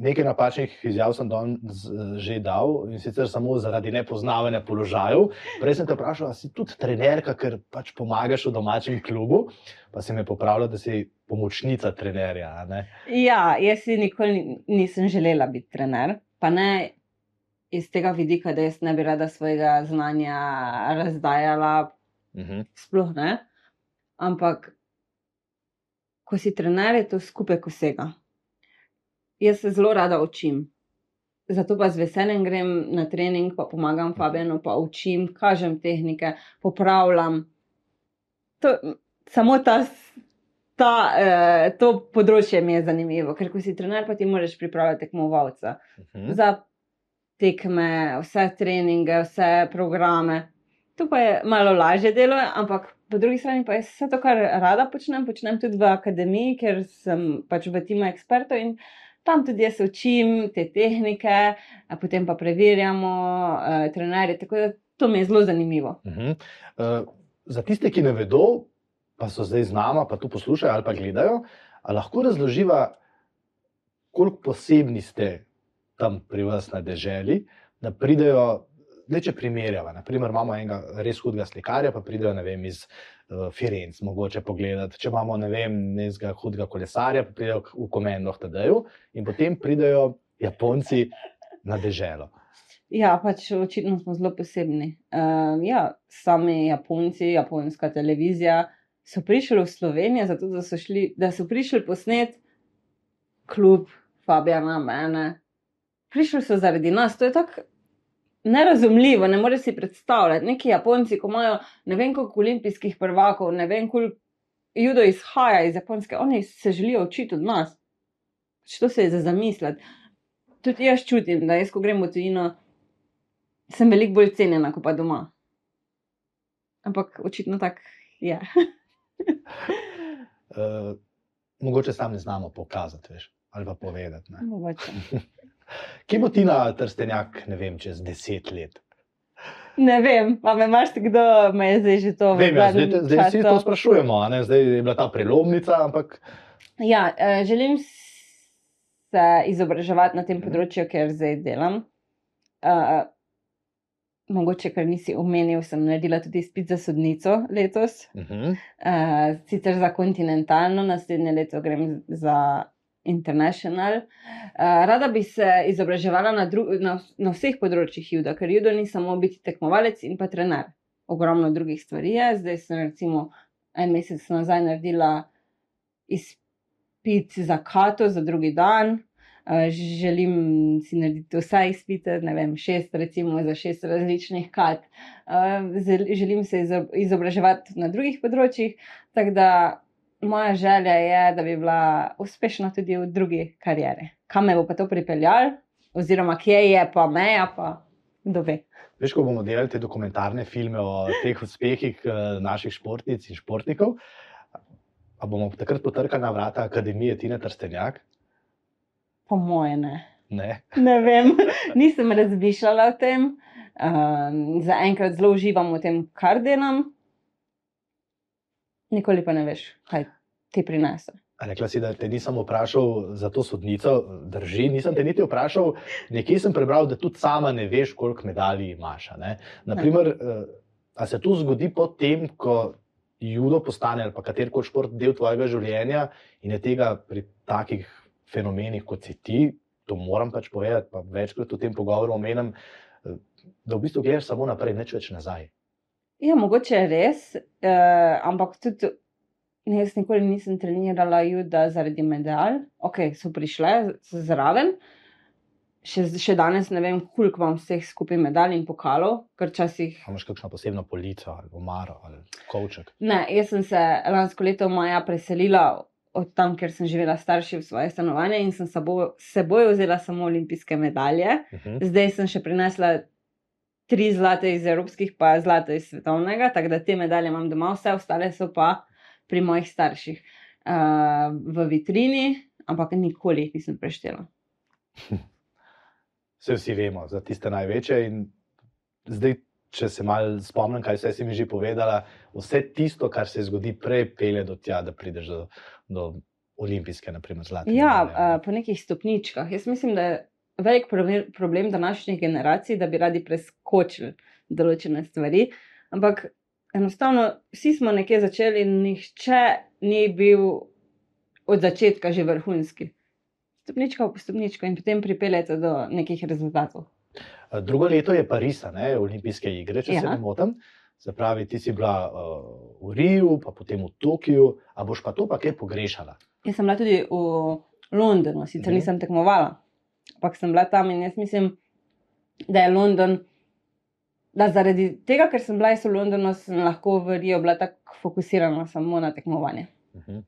Nekaj napačnih izjav sem danes že dal in sicer samo zaradi nepoznavanja položajev. Prej sem te vprašal, ali si tudi trenerka, ker pač pomagaš v domačem klubu, pa si me popravljal, da si pomočnica trenerja. Ja, jaz si nikoli nisem želela biti trener, pa ne iz tega vidika, da jaz ne bi rada svojega znanja razdajala. Uh mhm. -huh. Sploh ne. Ampak, ko si trener, je to skupaj vsega jaz se zelo rada učim. Zato pa z veseljem grem na trening, pa pomagam Fabenu, pa učim, kažem tehnike, popravljam. To, samo ta, ta, eh, to področje mi je zanimivo, ker ko si trener, pa ti moraš pripravljati tekmovalca uh mhm. -huh. za tekme, vse treninge, vse programe. To pa je malo lažje delo, ampak po drugi strani pa je vse to, kar rada počnem, počnem tudi v akademiji, ker sem pač v timu ekspertov in tam tudi jaz učim te tehnike, potem pa preverjamo, uh, trenerje. Tako da to mi je zelo zanimivo. Uh -huh. uh, za tiste, ki ne vedo, pa so zdaj z nami, pa to poslušajo ali pa gledajo, lahko razloživa, koliko posebni ste tam pri vas na deželi, da pridejo. Le če primerjava, naprimer, imamo enega res hudega slikarja, pa pridejo vem, iz uh, Firenc, mogoče pogledati. Če imamo ne vem, nekega hudega kolesarja, pa pridejo v Komendoh TD-ju in potem pridejo Japonci na deželo. Ja, pač očitno smo zelo posebni. Uh, ja, sami Japonci, japonska televizija so prišli v Slovenijo, zato da so, šli, da so prišli posnet klub Fabijana, mene. Prišli so zaradi nas, to je tako nerazumljivo, ne moreš si predstavljati. Neki Japonci, ko imajo ne vem koliko olimpijskih prvakov, ne vem koliko judo izhaja iz Japonske, oni se želijo učiti od nas. Što se je za zamisliti? Tudi jaz čutim, da jaz, ko grem v tujino, sem veliko bolj cenjena, kot pa doma. Ampak očitno tako je. uh, mogoče sam ne znamo pokazati, veš, ali pa povedati. Kje bo ti na trstenjak, ne vem, čez deset let? Ne vem, pa me imaš kdo, me je zdaj že to Vem, ja, zdaj, zdaj vsi to času. sprašujemo, a ne? zdaj je bila ta prelomnica, ampak Ja, eh, želim se izobraževati na tem Mhm. področju, ker zdaj delam. Uh, mogoče, ker nisi omenil, sem naredila tudi izpit za sodnico letos, uh -huh. uh, sicer za kontinentalno, naslednje leto grem za international. Uh, rada bi se izobraževala na, na, na vseh področjih juda, ker judo ni samo biti tekmovalec in pa trener. Ogromno drugih stvari je. Zdaj sem recimo en mesec nazaj naredila izpit za kato za drugi dan. Uh, želim si narediti vse izpite, ne vem, šest, recimo za šest različnih kat. Uh, želim se izo- izobraževati na drugih področjih, tako da moja želja je, da bi bila uspešna tudi v drugi karieri. Kam me bo pa to pripeljalo, oziroma kje je pa meja, pa kdo ve. veš, ko bomo delali te dokumentarne filme o teh uspehih eh, naših športnic in športnikov, a bomo takrat potrkali na vrata Akademije Tina Trstenjak? Po moje ne. Ne. Ne vem, nisem razmišljala o tem. Um, Zaenkrat zelo uživam v tem, kar delam. Nikoli pa ne veš, kaj ti prinese. Rekla si, da te nisem vprašal za to sodnico, drži, nisem te niti vprašal. Nekje sem prebral, da tudi sama ne veš, koliko medalj imaš. Naprimer, eh, a se to zgodi potem, ko judo postane ali pa katerkoli šport del tvojega življenja in je tega pri takih fenomenih, kot si ti, to moram pač povedati, pa večkrat v tem pogovoru omenjam, eh, da v bistvu gledaš samo naprej, neč več nazaj. Ja, mogoče res, uh, ampak tudi jaz nikoli nisem trenirala juda zaradi medalj. Ok, so prišle z- zraven. Še, še danes ne vem, koliko imam vseh skupaj medalj in pokalov, ker včasih. A imaš kakšno posebno polico ali omaro ali kovček. Ne, jaz sem se lansko leto maja preselila od tam, ker sem živela starši v svoje stanovanje in sem sabo- seboj vzela samo olimpijske medalje. Uh -huh. Zdaj sem še prinesla tri zlate iz evropskih, pa zlato iz svetovnega, tako da te medalje imam doma, vse ostale so pa pri mojih starših uh, v vitrini, ampak nikoli jih nisem preštela. Vse vsi vemo, za tiste največje. In zdaj, če se malo spomnim, kaj vse si mi že povedala, vse tisto, kar se zgodi prej, pele do tja, da prideš do, do olimpijske, naprimer, zlate. Ja, medalje. uh, po nekih stopničkah. Jaz mislim, da velik problem, problem današnjih generacij, da bi radi preskočili določene stvari. Ampak enostavno vsi smo nekje začeli in nihče ni bil od začetka že vrhunski. Stopnička po stopničko in potem pripeljete do nekih rezultatov. Drugo leto je Pariz, ne, olimpijske igre, če ja. se ne motim. Se pravi, ti si bila uh, v Riju, pa potem v Tokiu, a boš pa to pa kaj pogrešala? Jaz sem bila tudi v Londonu, sicer Mhm. nisem tekmovala, ampak sem bila tam in jaz mislim, da je London, da zaradi tega, ker sem bila jaz v Londonu, sem lahko v Riju bila tako fokusirana samo na tekmovanje. Uh -huh.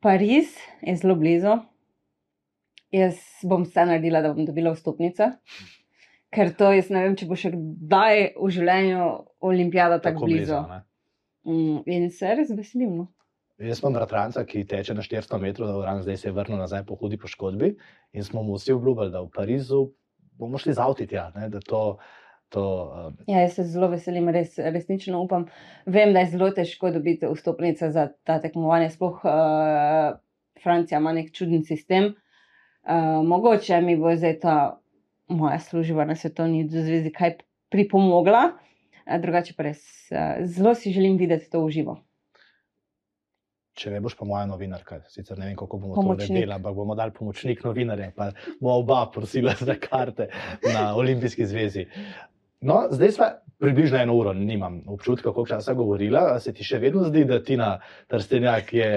Pariz je zelo blizu. Jaz bom vse naredila, da bom dobila vstopnice, ker to jaz ne vem, če bo še kdaj v življenju olimpijada tako blizu. ne. Mm, In se res veselim. No. Jaz imam bratranca, ki teče na 400 metrov, ravno zdaj se je vrnil nazaj po hudi poškodbi. In smo mu vsi obljubili, da v Parizu bomo šli z avti tja. Ne, da to, to, um, Ja, jaz se zelo veselim, res, resnično upam. Vem, da je zelo težko dobiti vstopnice za ta tekmovanje, sploh uh, Francija ima nek čuden sistem. Uh, mogoče mi bo zdaj ta moja služba na svetovni zvezi kaj pripomogla, uh, drugače pa res uh, zelo si želim videti to v živo. Če ne boš pa moja novinarka, sicer ne vem, kako bomo Pomočnik. to naredili, ampak bomo dali pomočnik novinarja, pa bomo oba prosila za karte na Olimpijski zvezi. No, zdaj smo približno eno uro, nimam občutka, koliko časa govorila. A se ti še vedno zdi, da Tina Trstenjak je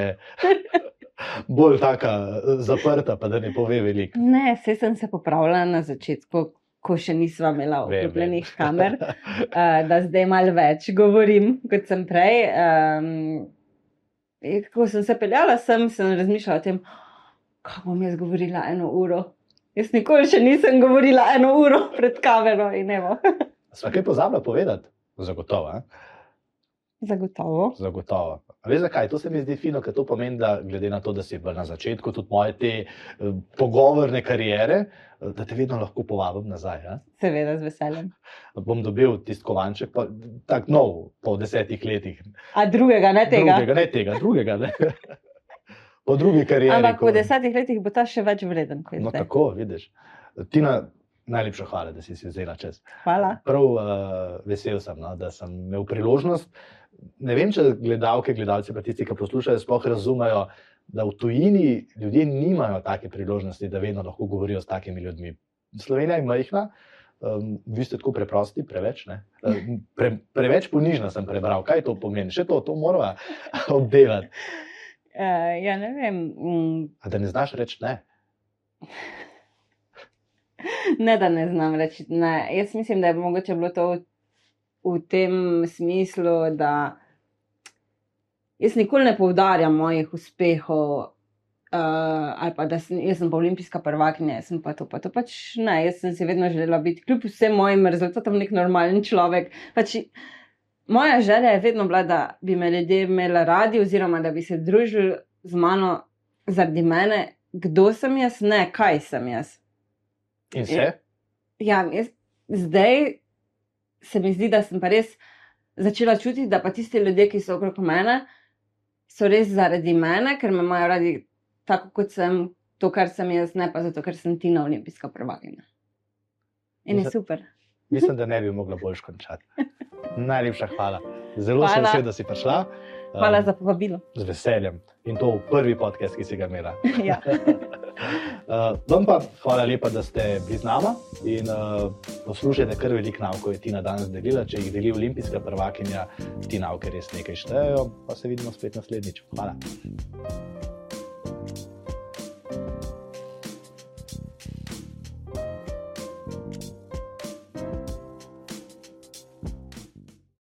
bolj taka eh, zaprta, pa da ne pove veliko? Ne, vse sem se popravila na začetku, ko še nisva imela oklopljenih kamer, uh, da zdaj malo več govorim, kot sem prej. Um, ko sem se peljala sem, sem razmišljala o tem, kako bom jaz govorila eno uro. Jaz nikoli še nisem govorila eno uro pred kamero in evo. Sva kaj pozabila povedati? Zagotovo. Eh? Zagotovo. Zagotovo. Veš zakaj? To se mi zdi fino, ker to pomeni, da glede na to, da si na začetku tudi moje te eh, pogovorne kariere, eh, da te vedno lahko povabim nazaj. Eh? Seveda, z veseljem. Bom dobil tisti kovanček, pa, tak nov, po desetih letih. A drugega, ne tega. Drugega, ne tega, drugega. Ne? po drugi karieri. Ampak po desetih letih bo ta še več vreden. No, zdaj. tako, vidiš. Tina, najlepša hvala, da si si vzela čas. Hvala. Prav uh, vesel sem, no, da sem imel priložnost. Ne vem, če gledalke, gledalci, pa tisti, ki poslušajo, sploh razumejo, da v tujini ljudje nimajo take priložnosti, da vedno lahko govorijo s takimi ljudmi. Slovenija je majhna, um, vi ste tako preprosti, preveč. ne. Um, Pre, preveč ponižna sem prebral. Kaj to pomeni? Še to, to moramo obdelati. Uh, ja, ne vem. Mm, A da ne znaš reči ne. Ne, da ne znam reči. Ne. Jaz mislim, da je mogoče bilo to v, v tem smislu, da jaz nikoli ne poudarjam mojih uspehov. Uh, ali pa da sem, sem pa olimpijska prvakinja, jaz sem pa to, pa to pač ne. Jaz sem si vedno želela biti, kljub vsem mojim rezultatom, nek normalen človek. Pač, moja želja je vedno bila, da bi me ljudje imeli radi, oziroma da bi se družili z mano zaradi mene, kdo sem jaz, ne kaj sem jaz. In se? Ja, jaz, zdaj se mi zdi, da sem pa res začela čutiti, da pa tisti ljudje, ki so okrog mene, so res zaradi mene, ker me imajo radi tako, kot sem, to, kar sem jaz, ne pa zato, ker sem Tina olimpijska prvakinja. In je super. Mislim, da ne bi mogla boljš končati. Najlepša hvala. Zelo sem Hvala. vesel, da si prišla. Hvala Um, za povabilo. Z veseljem. In to v prvi podcast, ki si ga imela. ja. Uh, vam pa hvala lepa, da ste bili z nama in uh, poslušajte, kar velik nauko je Tina danes delila. Če jih deli olimpijska prvakinja, ti nauke res nekaj štejejo. Pa se vidimo spet naslednjič. Hvala.